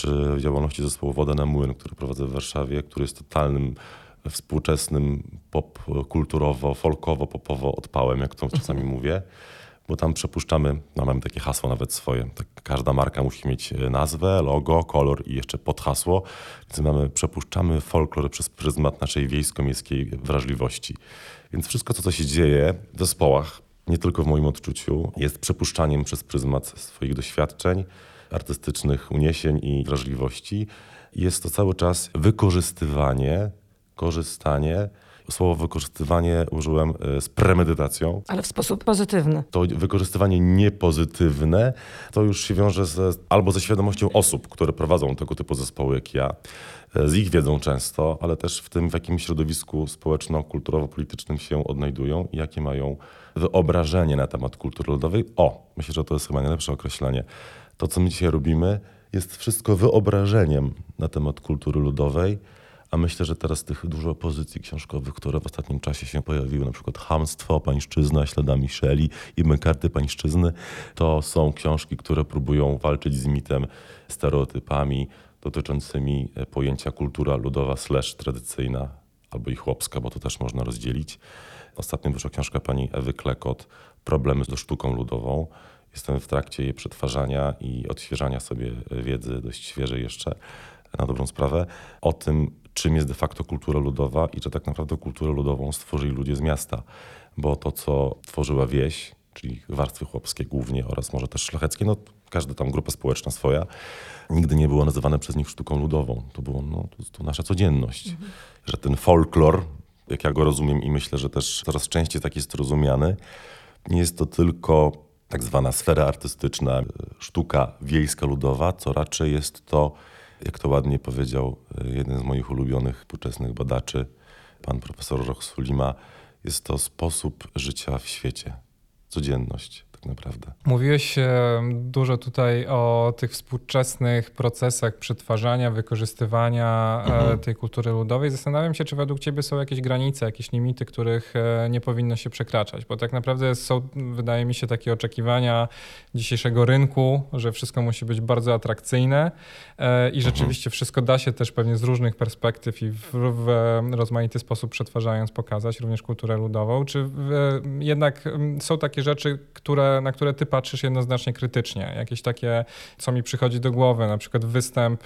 czy działalności zespołu Woda na Młyn, który prowadzę w Warszawie, który jest totalnym współczesnym pop kulturowo, folkowo, popowo odpałem, jak to czasami mhm. mówię, bo tam przepuszczamy, no mamy takie hasło nawet swoje. Tak, każda marka musi mieć nazwę, logo, kolor i jeszcze podhasło. Więc mamy, przepuszczamy folklor przez pryzmat naszej wiejsko-miejskiej wrażliwości. Więc wszystko, co, co się dzieje w zespołach, nie tylko w moim odczuciu, jest przepuszczaniem przez pryzmat swoich doświadczeń, artystycznych uniesień i wrażliwości. Jest to cały czas wykorzystywanie, korzystanie. Słowo wykorzystywanie użyłem e, z premedytacją. Ale w sposób pozytywny. To wykorzystywanie niepozytywne to już się wiąże z, albo ze świadomością osób, które prowadzą tego typu zespoły jak ja, e, z ich wiedzą często, ale też w tym, w jakim środowisku społeczno-kulturowo-politycznym się odnajdują i jakie mają wyobrażenie na temat kultury ludowej. O, myślę, że to jest chyba najlepsze określenie. To, co my dzisiaj robimy, jest wszystko wyobrażeniem na temat kultury ludowej, a myślę, że teraz tych dużo pozycji książkowych, które w ostatnim czasie się pojawiły, na przykład Hamstwo, Pańszczyzna, Śladami Shelley i Karty Pańszczyzny, to są książki, które próbują walczyć z mitem, stereotypami dotyczącymi pojęcia kultura ludowa slash tradycyjna albo i chłopska, bo to też można rozdzielić. Ostatnio wyszła książka pani Ewy Klekot, Problemy ze sztuką ludową. Jestem w trakcie jej przetwarzania i odświeżania sobie wiedzy dość świeżej jeszcze, na dobrą sprawę, o tym, czym jest de facto kultura ludowa i że tak naprawdę kulturę ludową stworzyli ludzie z miasta. Bo to, co tworzyła wieś, czyli warstwy chłopskie głównie oraz może też szlacheckie, no każda tam grupa społeczna swoja, nigdy nie było nazywane przez nich sztuką ludową. To było no, to, to nasza codzienność. Mhm. Że ten folklor, jak ja go rozumiem i myślę, że też coraz częściej tak jest rozumiany, nie jest to tylko tak zwana sfera artystyczna, sztuka wiejska ludowa, co raczej jest to, jak to ładnie powiedział e, jeden z moich ulubionych współczesnych badaczy, pan profesor Roch Sulima, jest to sposób życia w świecie, codzienność tak naprawdę. Mówiłeś e, dużo tutaj o tych współczesnych procesach przetwarzania, wykorzystywania e, mhm. tej kultury ludowej. Zastanawiam się, czy według Ciebie są jakieś granice, jakieś limity, których e, nie powinno się przekraczać, bo tak naprawdę są, wydaje mi się, takie oczekiwania dzisiejszego rynku, że wszystko musi być bardzo atrakcyjne i mhm. rzeczywiście wszystko da się też pewnie z różnych perspektyw i w, w rozmaity sposób przetwarzając pokazać, również kulturę ludową. Czy w, jednak są takie rzeczy, które na które ty patrzysz jednoznacznie krytycznie. Jakieś takie, co mi przychodzi do głowy, na przykład występ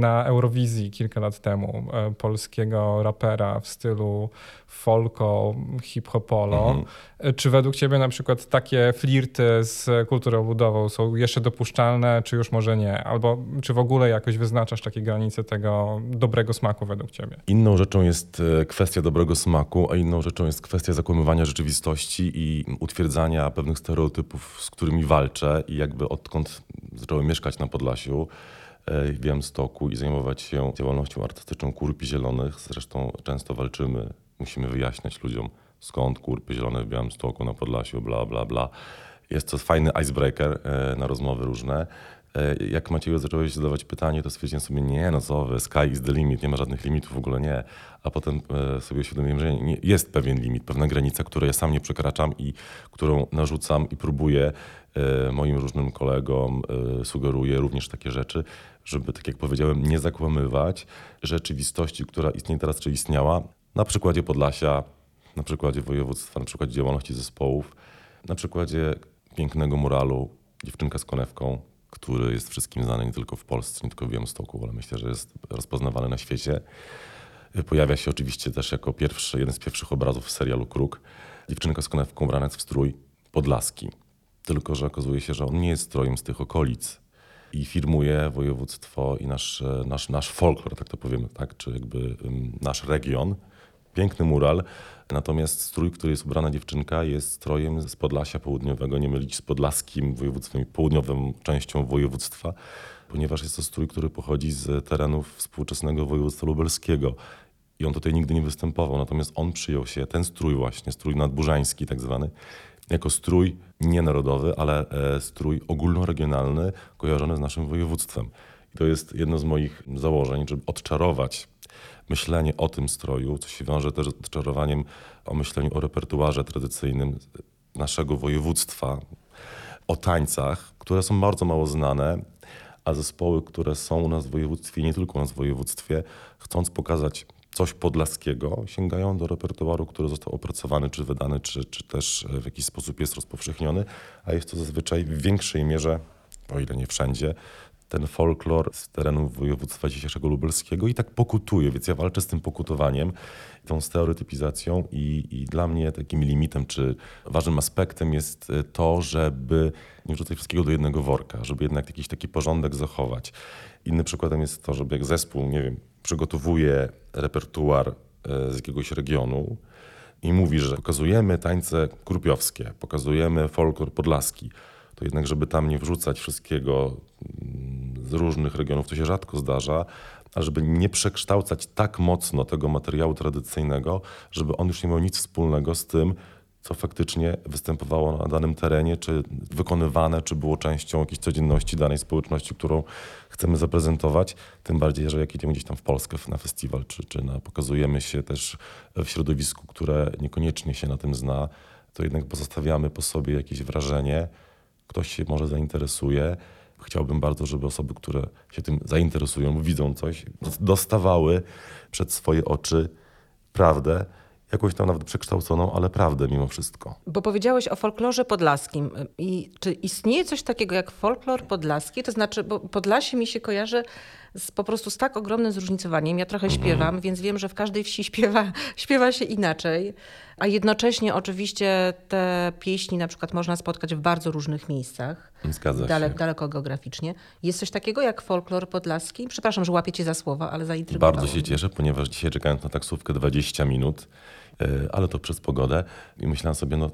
na Eurowizji kilka lat temu e, polskiego rapera w stylu folko, hip-hopolo. Mhm. E, czy według ciebie na przykład takie flirty z kulturą ludową są jeszcze dopuszczalne, czy już może nie? Albo czy w ogóle jakoś wyznaczasz takie granice tego dobrego smaku według ciebie? Inną rzeczą jest e, kwestia dobrego smaku, a inną rzeczą jest kwestia zakłamywania rzeczywistości i utwierdzania pewnych stereotypów, z którymi walczę i jakby odkąd zacząłem mieszkać na Podlasiu, E, w Białymstoku i zajmować się działalnością artystyczną Kurpi Zielonych. Zresztą często walczymy, musimy wyjaśniać ludziom, skąd Kurpy Zielone w Białymstoku, na Podlasiu, bla, bla, bla. Jest to fajny icebreaker e, na rozmowy różne. E, jak Macieju zacząłeś zadawać pytanie, to stwierdziłem sobie, nie no co wy, sky is the limit, nie ma żadnych limitów, w ogóle nie. A potem sobie uświadomiłem, że nie, jest pewien limit, pewna granica, której ja sam nie przekraczam i którą narzucam i próbuję moim różnym kolegom, sugeruję również takie rzeczy żeby, tak jak powiedziałem, nie zakłamywać rzeczywistości, która istnieje teraz, czy istniała, na przykładzie Podlasia, na przykładzie województwa, na przykładzie działalności zespołów, na przykładzie pięknego muralu Dziewczynka z konewką, który jest wszystkim znany nie tylko w Polsce, nie tylko w Białymstoku, ale myślę, że jest rozpoznawany na świecie. Pojawia się oczywiście też jako pierwszy, jeden z pierwszych obrazów w serialu Kruk. Dziewczynka z konewką ubrana w strój podlaski. Tylko, że okazuje się, że on nie jest strojem z tych okolic, i firmuje województwo i nasz, nasz, nasz folklor, tak to powiemy, tak? czy jakby nasz region. Piękny mural, natomiast strój, który jest ubrana dziewczynka, jest strojem z Podlasia Południowego, nie mylić z podlaskim województwem południową częścią województwa, ponieważ jest to strój, który pochodzi z terenów współczesnego województwa lubelskiego. I on tutaj nigdy nie występował, natomiast on przyjął się, ten strój właśnie, strój nadburzański tak zwany, jako strój nie narodowy, ale e, strój ogólnoregionalny kojarzony z naszym województwem. I to jest jedno z moich założeń, żeby odczarować myślenie o tym stroju, co się wiąże też z odczarowaniem o myśleniu o repertuarze tradycyjnym naszego województwa, o tańcach, które są bardzo mało znane, a zespoły, które są u nas w województwie, nie tylko u nas w województwie, chcąc pokazać coś podlaskiego, sięgają do repertuaru, który został opracowany, czy wydany, czy, czy też w jakiś sposób jest rozpowszechniony, a jest to zazwyczaj w większej mierze, o ile nie wszędzie, ten folklor z terenu województwa dzisiejszego lubelskiego i tak pokutuje, więc ja walczę z tym pokutowaniem, tą stereotypizacją i, i dla mnie takim limitem czy ważnym aspektem jest to, żeby nie wrzucać wszystkiego do jednego worka, żeby jednak jakiś taki porządek zachować. Innym przykładem jest to, żeby jak zespół, nie wiem, przygotowuje repertuar e, z jakiegoś regionu i mówi, że pokazujemy tańce krupiowskie, pokazujemy folklor podlaski, to jednak, żeby tam nie wrzucać wszystkiego mm, z różnych regionów, to się rzadko zdarza, a żeby nie przekształcać tak mocno tego materiału tradycyjnego, żeby on już nie miał nic wspólnego z tym, co faktycznie występowało na danym terenie, czy wykonywane, czy było częścią jakiejś codzienności danej społeczności, którą chcemy zaprezentować. Tym bardziej, że jak idziemy gdzieś tam w Polskę na festiwal, czy, czy na, pokazujemy się też w środowisku, które niekoniecznie się na tym zna, to jednak pozostawiamy po sobie jakieś wrażenie, ktoś się może zainteresuje. Chciałbym bardzo, żeby osoby, które się tym zainteresują, widzą coś, dostawały przed swoje oczy prawdę, jakąś tam nawet przekształconą, ale prawdę mimo wszystko. Bo powiedziałeś o folklorze podlaskim. I czy istnieje coś takiego jak folklor podlaski? To znaczy, bo Podlasie mi się kojarzy z, po prostu z tak ogromnym zróżnicowaniem. Ja trochę śpiewam, więc wiem, że w każdej wsi śpiewa, śpiewa się inaczej. A jednocześnie oczywiście te pieśni na przykład można spotkać w bardzo różnych miejscach. Zgadza daleko, się. Daleko geograficznie. Jest coś takiego jak folklor podlaski? Przepraszam, że łapię cię za słowa, ale zaintrygowało Bardzo się cieszę, ponieważ dzisiaj czekając na taksówkę 20 minut, e, ale to przez pogodę i myślałem sobie, no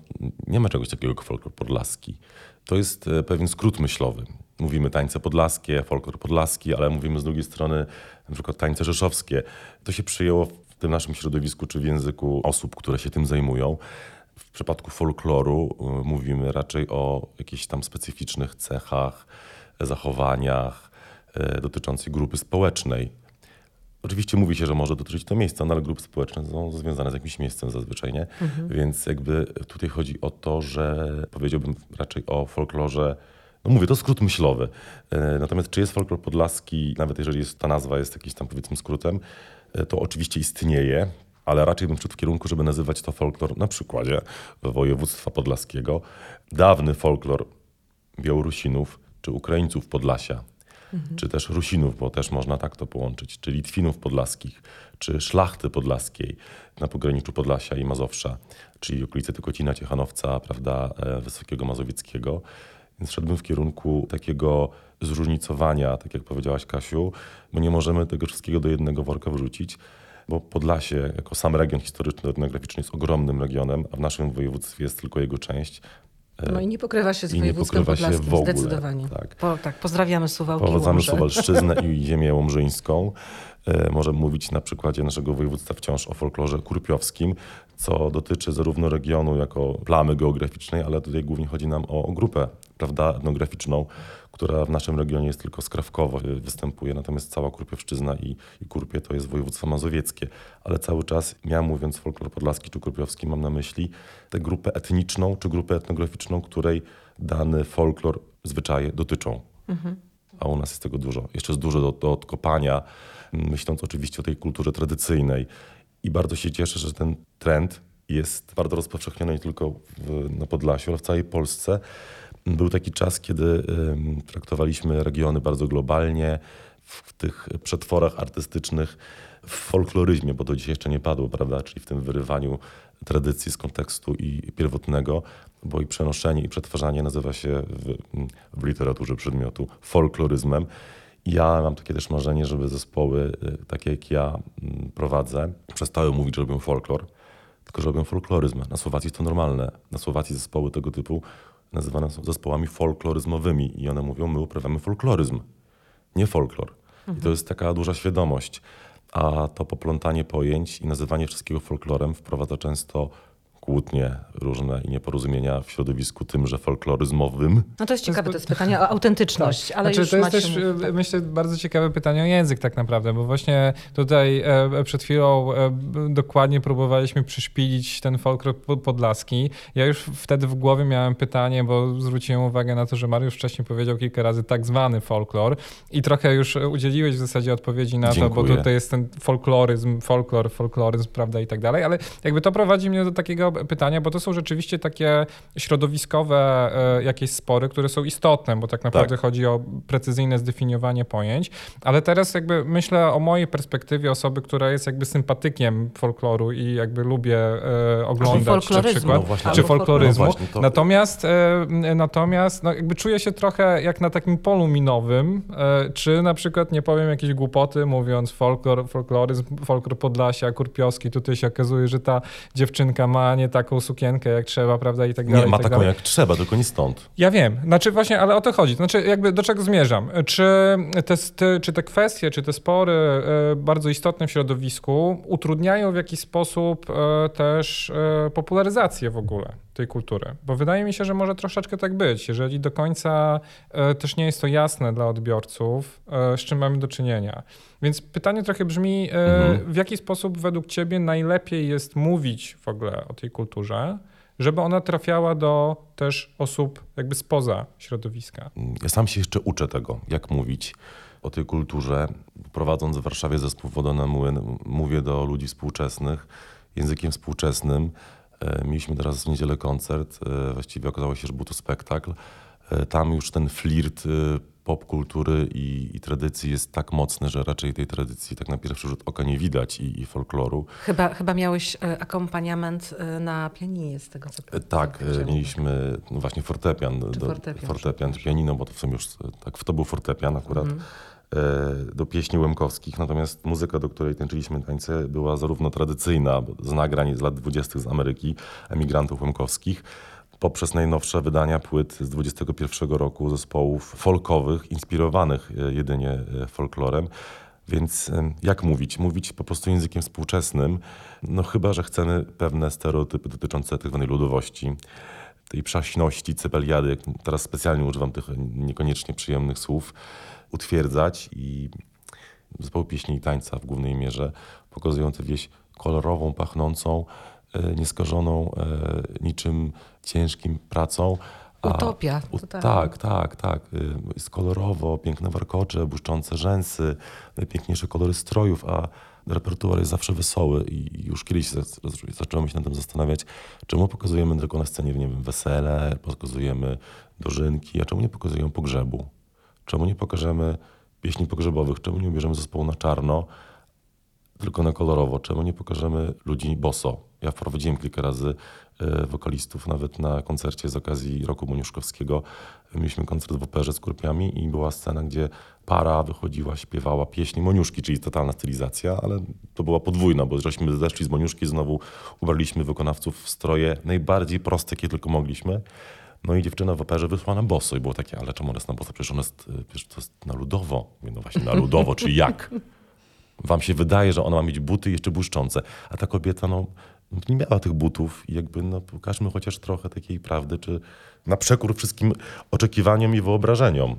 nie ma czegoś takiego jak folklor podlaski. To jest e, pewien skrót myślowy. Mówimy tańce podlaskie, folklor podlaski, ale mówimy z drugiej strony na przykład tańce rzeszowskie. To się przyjęło w tym naszym środowisku czy w języku osób, które się tym zajmują. W przypadku folkloru y, mówimy raczej o jakichś tam specyficznych cechach, zachowaniach y, dotyczących grupy społecznej. Oczywiście mówi się, że może dotyczyć to miejsca, no ale grupy społeczne są związane z jakimś miejscem zazwyczaj, nie? Więc jakby tutaj chodzi o to, że powiedziałbym raczej o folklorze no mówię, to skrót myślowy. E, Natomiast czy jest folklor podlaski, nawet jeżeli jest, ta nazwa jest jakimś tam powiedzmy skrótem, e, to oczywiście istnieje, ale raczej bym szedł w kierunku, żeby nazywać to folklor na przykładzie województwa podlaskiego. Dawny folklor Białorusinów czy Ukraińców Podlasia, czy też Rusinów, bo też można tak to połączyć, czy Litwinów podlaskich, czy szlachty podlaskiej na pograniczu Podlasia i Mazowsza, czyli okolice Tykocina, Ciechanowca, prawda, e, Wysokiego Mazowieckiego. Więc szedłbym w kierunku takiego zróżnicowania, tak jak powiedziałaś Kasiu, bo nie możemy tego wszystkiego do jednego worka wrzucić, bo Podlasie jako sam region historyczno-etnograficzny jest ogromnym regionem, a w naszym województwie jest tylko jego część. No i nie pokrywa się z I nie województwem pokrywa się w ogóle, zdecydowanie. tak. Po, tak, pozdrawiamy Suwałki Powodzamy. Suwalszczyznę i ziemię łomżyńską. E, Możemy mówić na przykładzie naszego województwa wciąż o folklorze kurpiowskim, co dotyczy zarówno regionu jako plamy geograficznej, ale tutaj głównie chodzi nam o grupę prawda, etnograficzną, która w naszym regionie jest tylko skrawkowo e, występuje, natomiast cała Kurpiowszczyzna i, i Kurpie to jest województwo mazowieckie. Ale cały czas, ja mówiąc folklor podlaski czy kurpiowski, mam na myśli tę grupę etniczną czy grupę etnograficzną, której dany folklor, zwyczaje dotyczą a u nas jest tego dużo. Jeszcze jest dużo do, do odkopania, myśląc oczywiście o tej kulturze tradycyjnej. I bardzo się cieszę, że ten trend jest bardzo rozpowszechniony nie tylko w, na Podlasiu, ale w całej Polsce. Był taki czas, kiedy traktowaliśmy regiony bardzo globalnie, w, tych przetworach artystycznych, w folkloryzmie, bo to dzisiaj jeszcze nie padło, prawda, czyli w tym wyrywaniu tradycji z kontekstu i pierwotnego, bo i przenoszenie i przetwarzanie nazywa się w, w literaturze przedmiotu folkloryzmem. Ja mam takie też marzenie, żeby zespoły y, takie jak ja prowadzę przestały mówić, że robią folklor, tylko że robią folkloryzm. Na Słowacji jest to normalne. Na Słowacji zespoły tego typu nazywane są zespołami folkloryzmowymi i one mówią, my uprawiamy folkloryzm, nie folklor. I to jest taka duża świadomość. A to poplątanie pojęć i nazywanie wszystkiego folklorem wprowadza często kłótnie różne i nieporozumienia w środowisku tymże folkloryzmowym. No to jest ciekawe, to jest pytanie o autentyczność, tak. ale znaczy, już to jest macie też, tak. myślę, bardzo ciekawe pytanie o język tak naprawdę, bo właśnie tutaj e, przed chwilą e, dokładnie próbowaliśmy przyszpilić ten folklor podlaski. Ja już wtedy w głowie miałem pytanie, bo zwróciłem uwagę na to, że Mariusz wcześniej powiedział kilka razy tak zwany folklor i trochę już udzieliłeś w zasadzie odpowiedzi na Dziękuję. to, bo tutaj jest ten folkloryzm, folklor, folkloryzm, prawda, i tak dalej, ale jakby to prowadzi mnie do takiego pytania, bo to są rzeczywiście takie środowiskowe e, jakieś spory, które są istotne, bo tak naprawdę tak. chodzi o precyzyjne zdefiniowanie pojęć, ale teraz jakby myślę o mojej perspektywie osoby, która jest jakby sympatykiem folkloru i jakby lubię e, oglądać na przykład, no czy folkloryzmu. No właśnie, to... Natomiast, e, natomiast no jakby czuję się trochę jak na takim polu minowym, czy na przykład nie powiem jakieś głupoty mówiąc folklor, folkloryzm, folklor Podlasia, Kurpiowski, tutaj się okazuje, że ta dziewczynka ma nie taką sukienkę jak trzeba, prawda, i tak dalej. Nie, ma tak taką dalej. jak trzeba, tylko nie stąd. Ja wiem, znaczy właśnie, ale o to chodzi. Znaczy jakby do czego zmierzam? Czy te, te, czy te kwestie, czy te spory e, bardzo istotne w środowisku utrudniają w jakiś sposób e, też e, popularyzację w ogóle tej kultury? Bo wydaje mi się, że może troszeczkę tak być, jeżeli do końca też nie jest to jasne dla odbiorców, z czym mamy do czynienia. Więc pytanie trochę brzmi, mhm. w jaki sposób według ciebie najlepiej jest mówić w ogóle o tej kulturze, żeby ona trafiała do też osób jakby spoza środowiska. Ja sam się jeszcze uczę tego, jak mówić o tej kulturze. Prowadząc w Warszawie zespół Woda na Młyn, mówię do ludzi współczesnych językiem współczesnym. E, mieliśmy teraz w niedzielę koncert, e, właściwie okazało się, że był to spektakl. E, tam już ten flirt popkultury i, i, tradycji jest tak mocny, że raczej tej tradycji tak na pierwszy rzut oka nie widać i, i folkloru. Chyba, chyba miałeś akompaniament na pianinie z tego, co Tak, mieliśmy no właśnie fortepian, do, fortepian, fortepian pianino, bo to w sumie już tak, to był fortepian akurat. Mhm. Do pieśni Łemkowskich, natomiast muzyka, do której tańczyliśmy tańce, była zarówno tradycyjna, z nagrań z lat 20. z Ameryki, emigrantów Łemkowskich, poprzez najnowsze wydania płyt z 21 roku zespołów folkowych, inspirowanych e, jedynie e, folklorem. Więc e, jak mówić? Mówić po prostu językiem współczesnym, no chyba, że chcemy pewne stereotypy dotyczące tak zwanej ludowości, tej przaśności, cepeliady, teraz specjalnie używam tych niekoniecznie przyjemnych słów, utwierdzać i zespoły pieśni i tańca w głównej mierze pokazują tę wieś kolorową, pachnącą, E, nieskażoną e, niczym ciężkim pracą. Utopia. U, tak, tak, tak. E, jest kolorowo, piękne warkocze, błyszczące rzęsy, najpiękniejsze kolory strojów, a repertuar jest zawsze wesoły i już kiedyś zacząłem się nad tym zastanawiać, czemu pokazujemy tylko na scenie, nie wiem, wesele, pokazujemy dożynki, a czemu nie pokazujemy pogrzebu? Czemu nie pokażemy pieśni pogrzebowych? Czemu nie ubierzemy zespołu na czarno, tylko na kolorowo? Czemu nie pokażemy ludzi boso? Ja wprowadziłem kilka razy e, wokalistów, nawet na koncercie z okazji Roku Moniuszkowskiego. Mieliśmy koncert w operze z kurpiami i była scena, gdzie para wychodziła, śpiewała pieśni Moniuszki, czyli totalna stylizacja, ale to była podwójna, bo żeśmy zeszli z Moniuszki, znowu ubraliśmy wykonawców w stroje najbardziej proste, jakie tylko mogliśmy. No i dziewczyna w operze wyszła na boso i było takie, ale czemu ona jest na boso? Przecież ona jest, przecież to jest na ludowo. Mówię, no właśnie, na ludowo, czy jak? Wam się wydaje, że ona ma mieć buty jeszcze błyszczące, a ta kobieta, no, nie miała tych butów i jakby no, pokażmy chociaż trochę takiej prawdy, czy na przekór wszystkim oczekiwaniom i wyobrażeniom.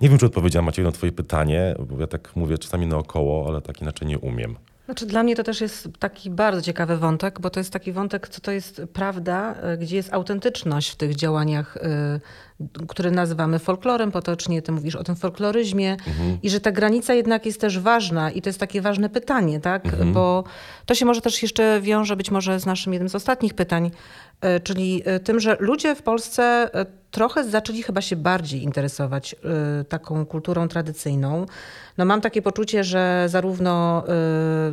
Nie wiem, czy odpowiedziałam Maciej na twoje pytanie, bo ja tak mówię czasami naokoło, ale tak inaczej nie umiem. Znaczy dla mnie to też jest taki bardzo ciekawy wątek, bo to jest taki wątek, co to jest prawda, e, gdzie jest autentyczność w tych działaniach, y, które nazywamy folklorem potocznie. Ty mówisz o tym folkloryzmie mhm. i że ta granica jednak jest też ważna i to jest takie ważne pytanie, tak? Mhm. Bo to się może też jeszcze wiąże być może z naszym jednym z ostatnich pytań, czyli tym, że ludzie w Polsce trochę zaczęli chyba się bardziej interesować taką kulturą tradycyjną. No mam takie poczucie, że zarówno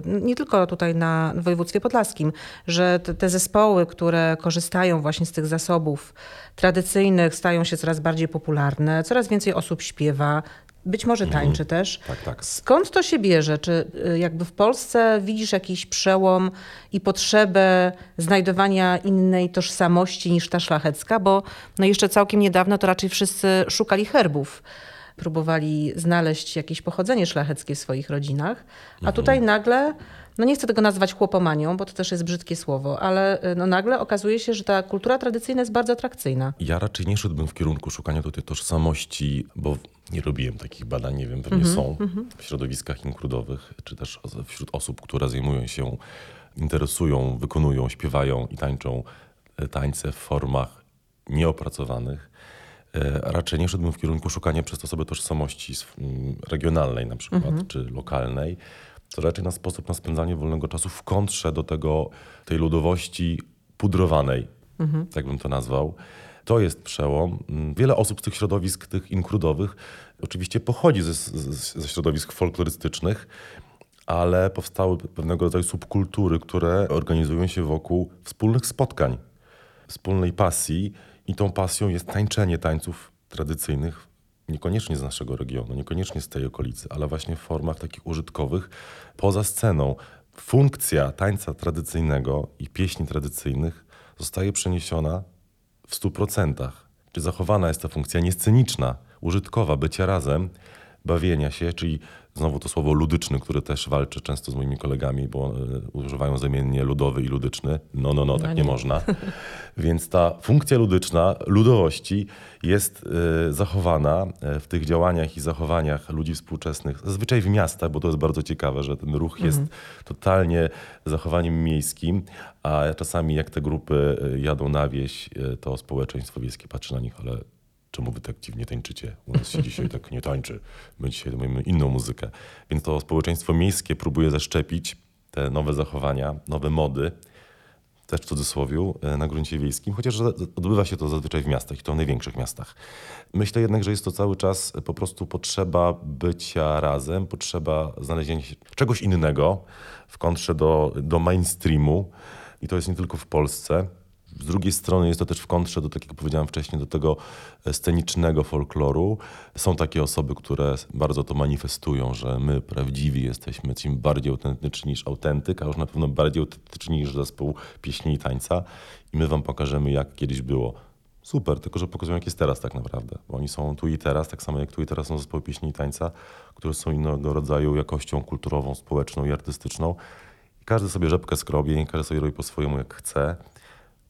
nie tylko tutaj na województwie podlaskim, że te zespoły, które korzystają właśnie z tych zasobów tradycyjnych, stają się coraz bardziej popularne, coraz więcej osób śpiewa, być może mhm. tańczy też. Tak, tak. Skąd to się bierze? Czy y, jakby w Polsce widzisz jakiś przełom i potrzebę znajdowania innej tożsamości niż ta szlachecka? Bo no jeszcze całkiem niedawno to raczej wszyscy szukali herbów próbowali znaleźć jakieś pochodzenie szlacheckie w swoich rodzinach, a Mhm. tutaj nagle, no nie chcę tego nazwać chłopomanią, bo to też jest brzydkie słowo, ale y, no nagle okazuje się, że ta kultura tradycyjna jest bardzo atrakcyjna. Ja raczej nie szedłbym w kierunku szukania tutaj tożsamości, bo nie robiłem takich badań, nie wiem, pewnie są w środowiskach inkludowych, czy też wśród osób, które zajmują się, interesują, wykonują, śpiewają i tańczą e, tańce w formach nieopracowanych. E, Raczej nie szedłbym w kierunku szukania przez to sobie tożsamości sw- m, regionalnej na przykład, czy lokalnej. To raczej na sposób na spędzanie wolnego czasu w kontrze do tego, tej ludowości pudrowanej, tak bym to nazwał. To jest przełom. Mm, Wiele osób z tych środowisk, tych inkludowych, oczywiście pochodzi ze, ze, ze środowisk folklorystycznych, ale powstały pewnego rodzaju subkultury, które organizują się wokół wspólnych spotkań, wspólnej pasji i tą pasją jest tańczenie tańców tradycyjnych, niekoniecznie z naszego regionu, niekoniecznie z tej okolicy, ale właśnie w formach takich użytkowych poza sceną. Funkcja tańca tradycyjnego i pieśni tradycyjnych zostaje przeniesiona w 100%. Czy zachowana jest ta funkcja niesceniczna, użytkowa, bycia razem, bawienia się, czyli znowu to słowo ludyczny, które też walczę często z moimi kolegami, bo e, używają zamiennie ludowy i ludyczny. No, no, no, tak No nie nie. można. Więc ta funkcja ludyczna, ludowości jest e, zachowana e, w tych działaniach i zachowaniach ludzi współczesnych, zazwyczaj w miastach, bo to jest bardzo ciekawe, że ten ruch jest totalnie zachowaniem miejskim, a czasami jak te grupy jadą na wieś, to społeczeństwo wiejskie patrzy na nich, ale czemu wy tak dziwnie tańczycie? U nas się dzisiaj tak nie tańczy. My dzisiaj mamy inną muzykę. Więc to społeczeństwo miejskie próbuje zaszczepić te nowe zachowania, nowe mody, też w cudzysłowie, e, na gruncie wiejskim, chociaż odbywa się to zazwyczaj w miastach i to w największych miastach. Myślę jednak, że jest to cały czas po prostu potrzeba bycia razem, potrzeba znalezienia czegoś innego w kontrze do, do mainstreamu i to jest nie tylko w Polsce. Z drugiej strony jest to też w kontrze do, tak jak powiedziałem wcześniej, do tego e, scenicznego folkloru. Są takie osoby, które bardzo to manifestują, że my prawdziwi jesteśmy, jesteśmy bardziej autentyczni niż autentyk, a już na pewno bardziej autentyczni niż zespół pieśni i tańca. I my wam pokażemy, jak kiedyś było. Super, tylko że pokazują, jak jest teraz tak naprawdę. Bo oni są tu i teraz, tak samo jak tu i teraz są zespoły pieśni i tańca, które są innego rodzaju jakością kulturową, społeczną i artystyczną. I każdy sobie rzepkę skrobie, i każdy sobie robi po swojemu, jak chce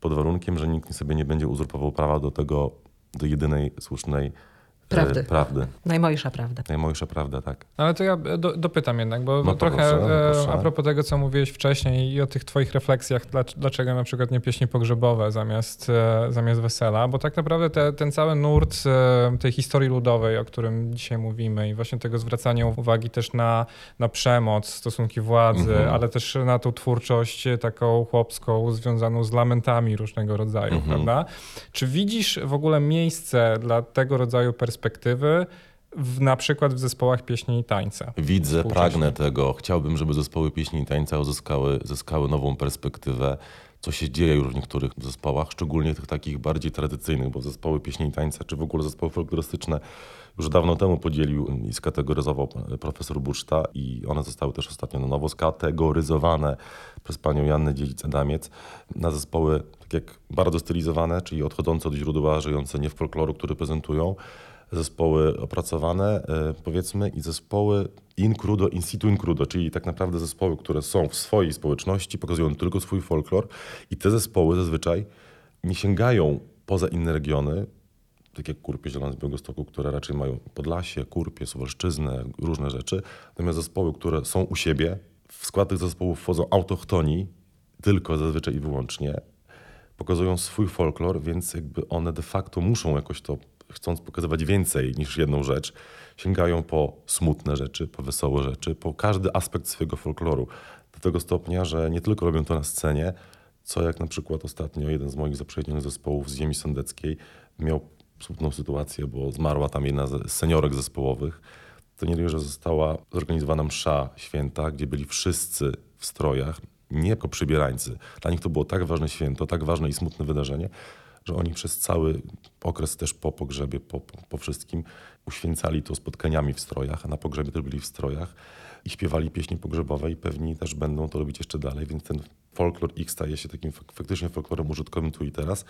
pod warunkiem, że nikt sobie nie będzie uzurpował prawa do tego, do jedynej słusznej Prawdy. prawdy. Najmojsza prawda. Najmojsza prawda, tak. Ale to ja do, dopytam jednak, bo No trochę proszę, no e, proszę. a propos tego, co mówiłeś wcześniej i o tych twoich refleksjach, dlac- dlaczego na przykład nie pieśni pogrzebowe zamiast, e, zamiast wesela, bo tak naprawdę te, ten cały nurt e, tej historii ludowej, o którym dzisiaj mówimy i właśnie tego zwracania uwagi też na, na przemoc, stosunki władzy, Mhm. ale też na tą twórczość e, taką chłopską związaną z lamentami różnego rodzaju, Mhm. prawda? Czy widzisz w ogóle miejsce dla tego rodzaju perspektywy w, na przykład w zespołach pieśni i tańca? Widzę, pragnę tego. Chciałbym, żeby zespoły pieśni i tańca uzyskały, zyskały nową perspektywę, co się dzieje już w niektórych zespołach, szczególnie tych takich bardziej tradycyjnych, bo zespoły pieśni i tańca, czy w ogóle zespoły folklorystyczne już dawno temu podzielił i skategoryzował profesor Buczta i one zostały też ostatnio na nowo skategoryzowane przez panią Jannę Dziedzic-Adamiec na zespoły tak jak bardzo stylizowane, czyli odchodzące od źródła, żyjące nie w folkloru, który prezentują, zespoły opracowane, e, powiedzmy, i zespoły in crudo, in situ in crudo, czyli tak naprawdę zespoły, które są w swojej społeczności, pokazują tylko swój folklor i te zespoły zazwyczaj nie sięgają poza inne regiony, tak jak Kurpie Zielone z Białegostoku, które raczej mają Podlasie, Kurpie, Suwalszczyznę, różne rzeczy. Natomiast zespoły, które są u siebie, w skład tych zespołów wchodzą autochtoni, tylko zazwyczaj i wyłącznie, pokazują swój folklor, więc jakby one de facto muszą jakoś to, chcąc pokazywać więcej niż jedną rzecz, sięgają po smutne rzeczy, po wesołe rzeczy, po każdy aspekt swojego folkloru. Do tego stopnia, że nie tylko robią to na scenie, co jak na przykład ostatnio jeden z moich zaprzyjaźnionych zespołów z ziemi sądeckiej miał smutną sytuację, bo zmarła tam jedna z seniorek zespołowych. To nie dość, że została zorganizowana msza święta, gdzie byli wszyscy w strojach, nie jako przybierańcy. Dla nich to było tak ważne święto, tak ważne i smutne wydarzenie, że oni przez cały okres też po pogrzebie, po, po, wszystkim uświęcali to spotkaniami w strojach, a na pogrzebie też byli w strojach i śpiewali pieśni pogrzebowe i pewni też będą to robić jeszcze dalej, więc ten folklor X staje się takim fak- faktycznie folklorem użytkowym tu i teraz,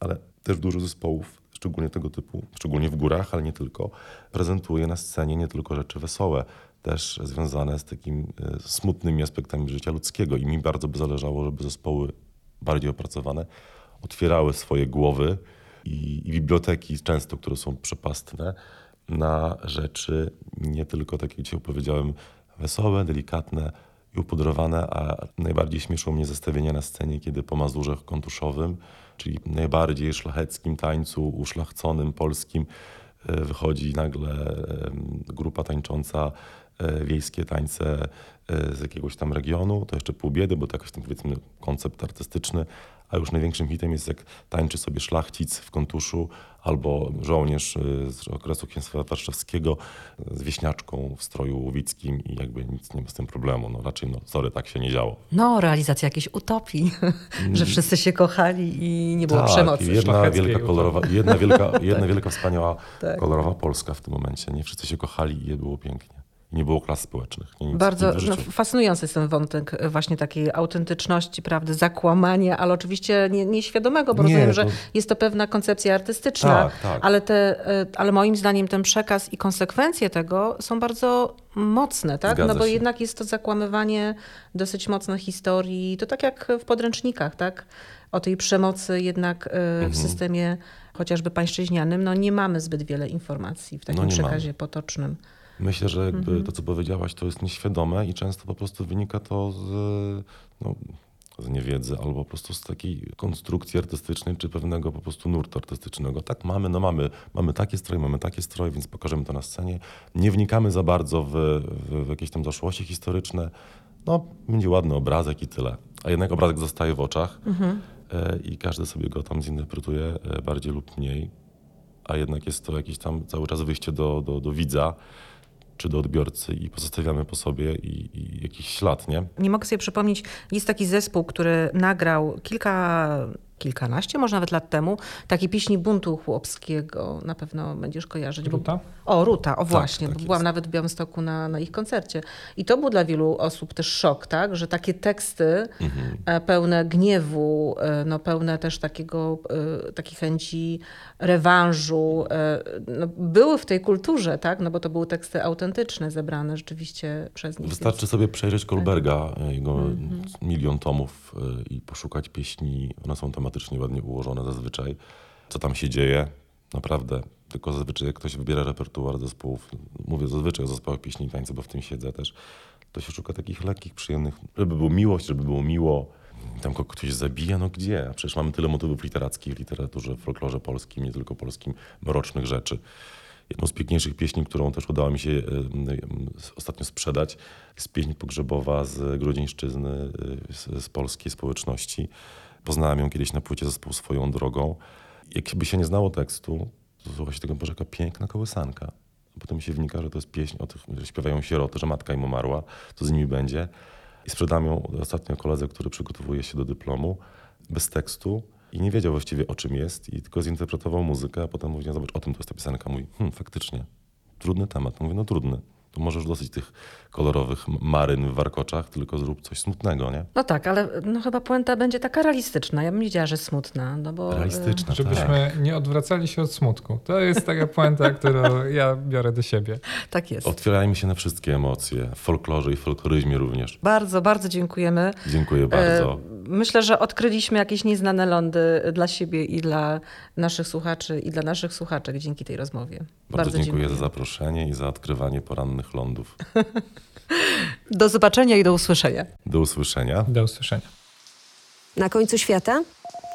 ale też dużo zespołów szczególnie tego typu, szczególnie w górach, ale nie tylko, prezentuje na scenie nie tylko rzeczy wesołe, też związane z takimi e, smutnymi aspektami życia ludzkiego. I mi bardzo by zależało, żeby zespoły bardziej opracowane otwierały swoje głowy i, i biblioteki często, które są przepastne, na rzeczy nie tylko, tak jak dzisiaj powiedziałem, wesołe, delikatne i upudrowane, a najbardziej śmieszą mnie zestawienia na scenie, kiedy po Mazurze Kontuszowym, czyli najbardziej szlacheckim tańcu, uszlachconym, polskim, e, wychodzi nagle grupa tańcząca e, wiejskie tańce e, z jakiegoś tam regionu, to jeszcze pół biedy, bo to jakiś tam powiedzmy koncept artystyczny, a już największym hitem jest jak tańczy sobie szlachcic w kontuszu albo żołnierz y, z okresu księstwa warszawskiego z wieśniaczką w stroju łowickim i jakby nic nie ma z tym problemu. No raczej, no sorry, tak się nie działo. No, realizacja jakiejś utopii, że wszyscy się kochali i nie było tak, przemocy. Jedna wielka, kolorowa, jedna wielka, jedna wielka wspaniała tak. kolorowa Polska w tym momencie. Nie wszyscy się kochali i było pięknie nie było klas społecznych. Nie, Bardzo no, fascynujący jest ten wątek właśnie takiej autentyczności, prawdy, zakłamania, ale oczywiście nie, nieświadomego, bo nie, rozumiem, to... że jest to pewna koncepcja artystyczna, tak, tak. Ale, te, e, ale moim zdaniem ten przekaz i konsekwencje tego są bardzo mocne, tak? no bo się. jednak jest to zakłamywanie dosyć mocnych historii, to tak jak w podręcznikach, tak? O tej przemocy jednak e, w mhm. systemie chociażby pańszczyźnianym, no nie mamy zbyt wiele informacji w takim no przekazie mamy. potocznym. Myślę, że jakby mhm. to, co powiedziałaś, to jest nieświadome i często po prostu wynika to z, no, z niewiedzy albo po prostu z takiej konstrukcji artystycznej czy pewnego po prostu nurtu artystycznego. Tak mamy, no mamy, mamy takie stroje, mamy takie stroje, więc pokażemy to na scenie. Nie wnikamy za bardzo w, w, w jakieś tam zaszłości historyczne. No, będzie ładny obrazek i tyle. A jednak obrazek zostaje w oczach mhm. e, i każdy sobie go tam zinterpretuje e, bardziej lub mniej. A jednak jest to jakieś tam cały czas wyjście do, do, do widza czy do odbiorcy i pozostawiamy po sobie i, i, jakiś ślad, nie? Nie mogę sobie przypomnieć, jest taki zespół, który nagrał kilka kilkanaście, może nawet lat temu, takiej pieśni buntu chłopskiego. Na pewno będziesz kojarzyć. Ruta? Bo, o, Ruta, o tak, właśnie. Tak, tak byłam nawet w Białymstoku na, na ich koncercie. I to był dla wielu osób też szok, tak? Że takie teksty mhm. E, pełne gniewu, e, no, pełne też takiego, e, takiej chęci rewanżu, no, były w tej kulturze, tak? No bo to były teksty autentyczne, zebrane rzeczywiście przez nich. Wystarczy więc... sobie przejrzeć Kolberga, jego mhm. milion tomów i poszukać pieśni. One są tam tematycznie ładnie ułożone zazwyczaj. Co tam się dzieje? Naprawdę. Tylko zazwyczaj jak ktoś wybiera repertuar zespołów, mówię zazwyczaj o zespołach pieśni i tańca, bo w tym siedzę też, to się szuka takich lekkich, przyjemnych, żeby było miłość, żeby było miło. Tam ktoś zabija, no gdzie? A przecież mamy tyle motywów literackich w literaturze, w folklorze polskim, nie tylko polskim, mrocznych rzeczy. Jedną z piękniejszych pieśni, którą też udało mi się ostatnio sprzedać, jest pieśń pogrzebowa z Grudzińszczyzny, e, z polskiej społeczności. Poznałem ją kiedyś na płycie zespół swoją drogą. Jakby się nie znało tekstu, to słucha się tego, Boże, jaka piękna kołysanka. A potem się wnika, że to jest pieśń o tych, że śpiewają sieroty, że matka im umarła, co z nimi będzie. I sprzedam ją ostatnio koledze, który przygotowuje się do dyplomu, bez tekstu i nie wiedział właściwie o czym jest i tylko zinterpretował muzykę, a potem mówi, no zobacz, o tym to jest ta piosenka. Mówi, hm, faktycznie, trudny temat. Mówię, no trudny to możesz dosyć tych kolorowych maryn w warkoczach, tylko zrób coś smutnego, nie? No tak, ale no chyba puenta będzie taka realistyczna. Ja bym wiedziała, że smutna. No bo, realistyczna, Żebyśmy tak. nie odwracali się od smutku. To jest taka puenta, którą ja biorę do siebie. Tak jest. Otwierajmy się na wszystkie emocje, w folklorze i folkloryzmie również. Bardzo, bardzo dziękujemy. Dziękuję bardzo. E, myślę, że odkryliśmy jakieś nieznane lądy dla siebie i dla naszych słuchaczy i dla naszych słuchaczek dzięki tej rozmowie. Bardzo, bardzo dziękuję, dziękuję za zaproszenie i za odkrywanie porannych lądów. Do zobaczenia i do usłyszenia. Do usłyszenia. Do usłyszenia. Na końcu świata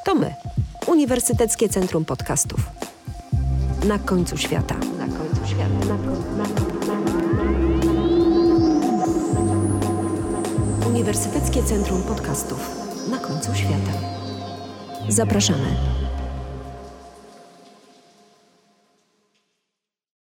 to my, Uniwersyteckie Centrum Podcastów. Na końcu świata. Na końcu świata. Na końcu, na końcu, Uniwersyteckie Centrum Podcastów. Na końcu świata. Zapraszamy.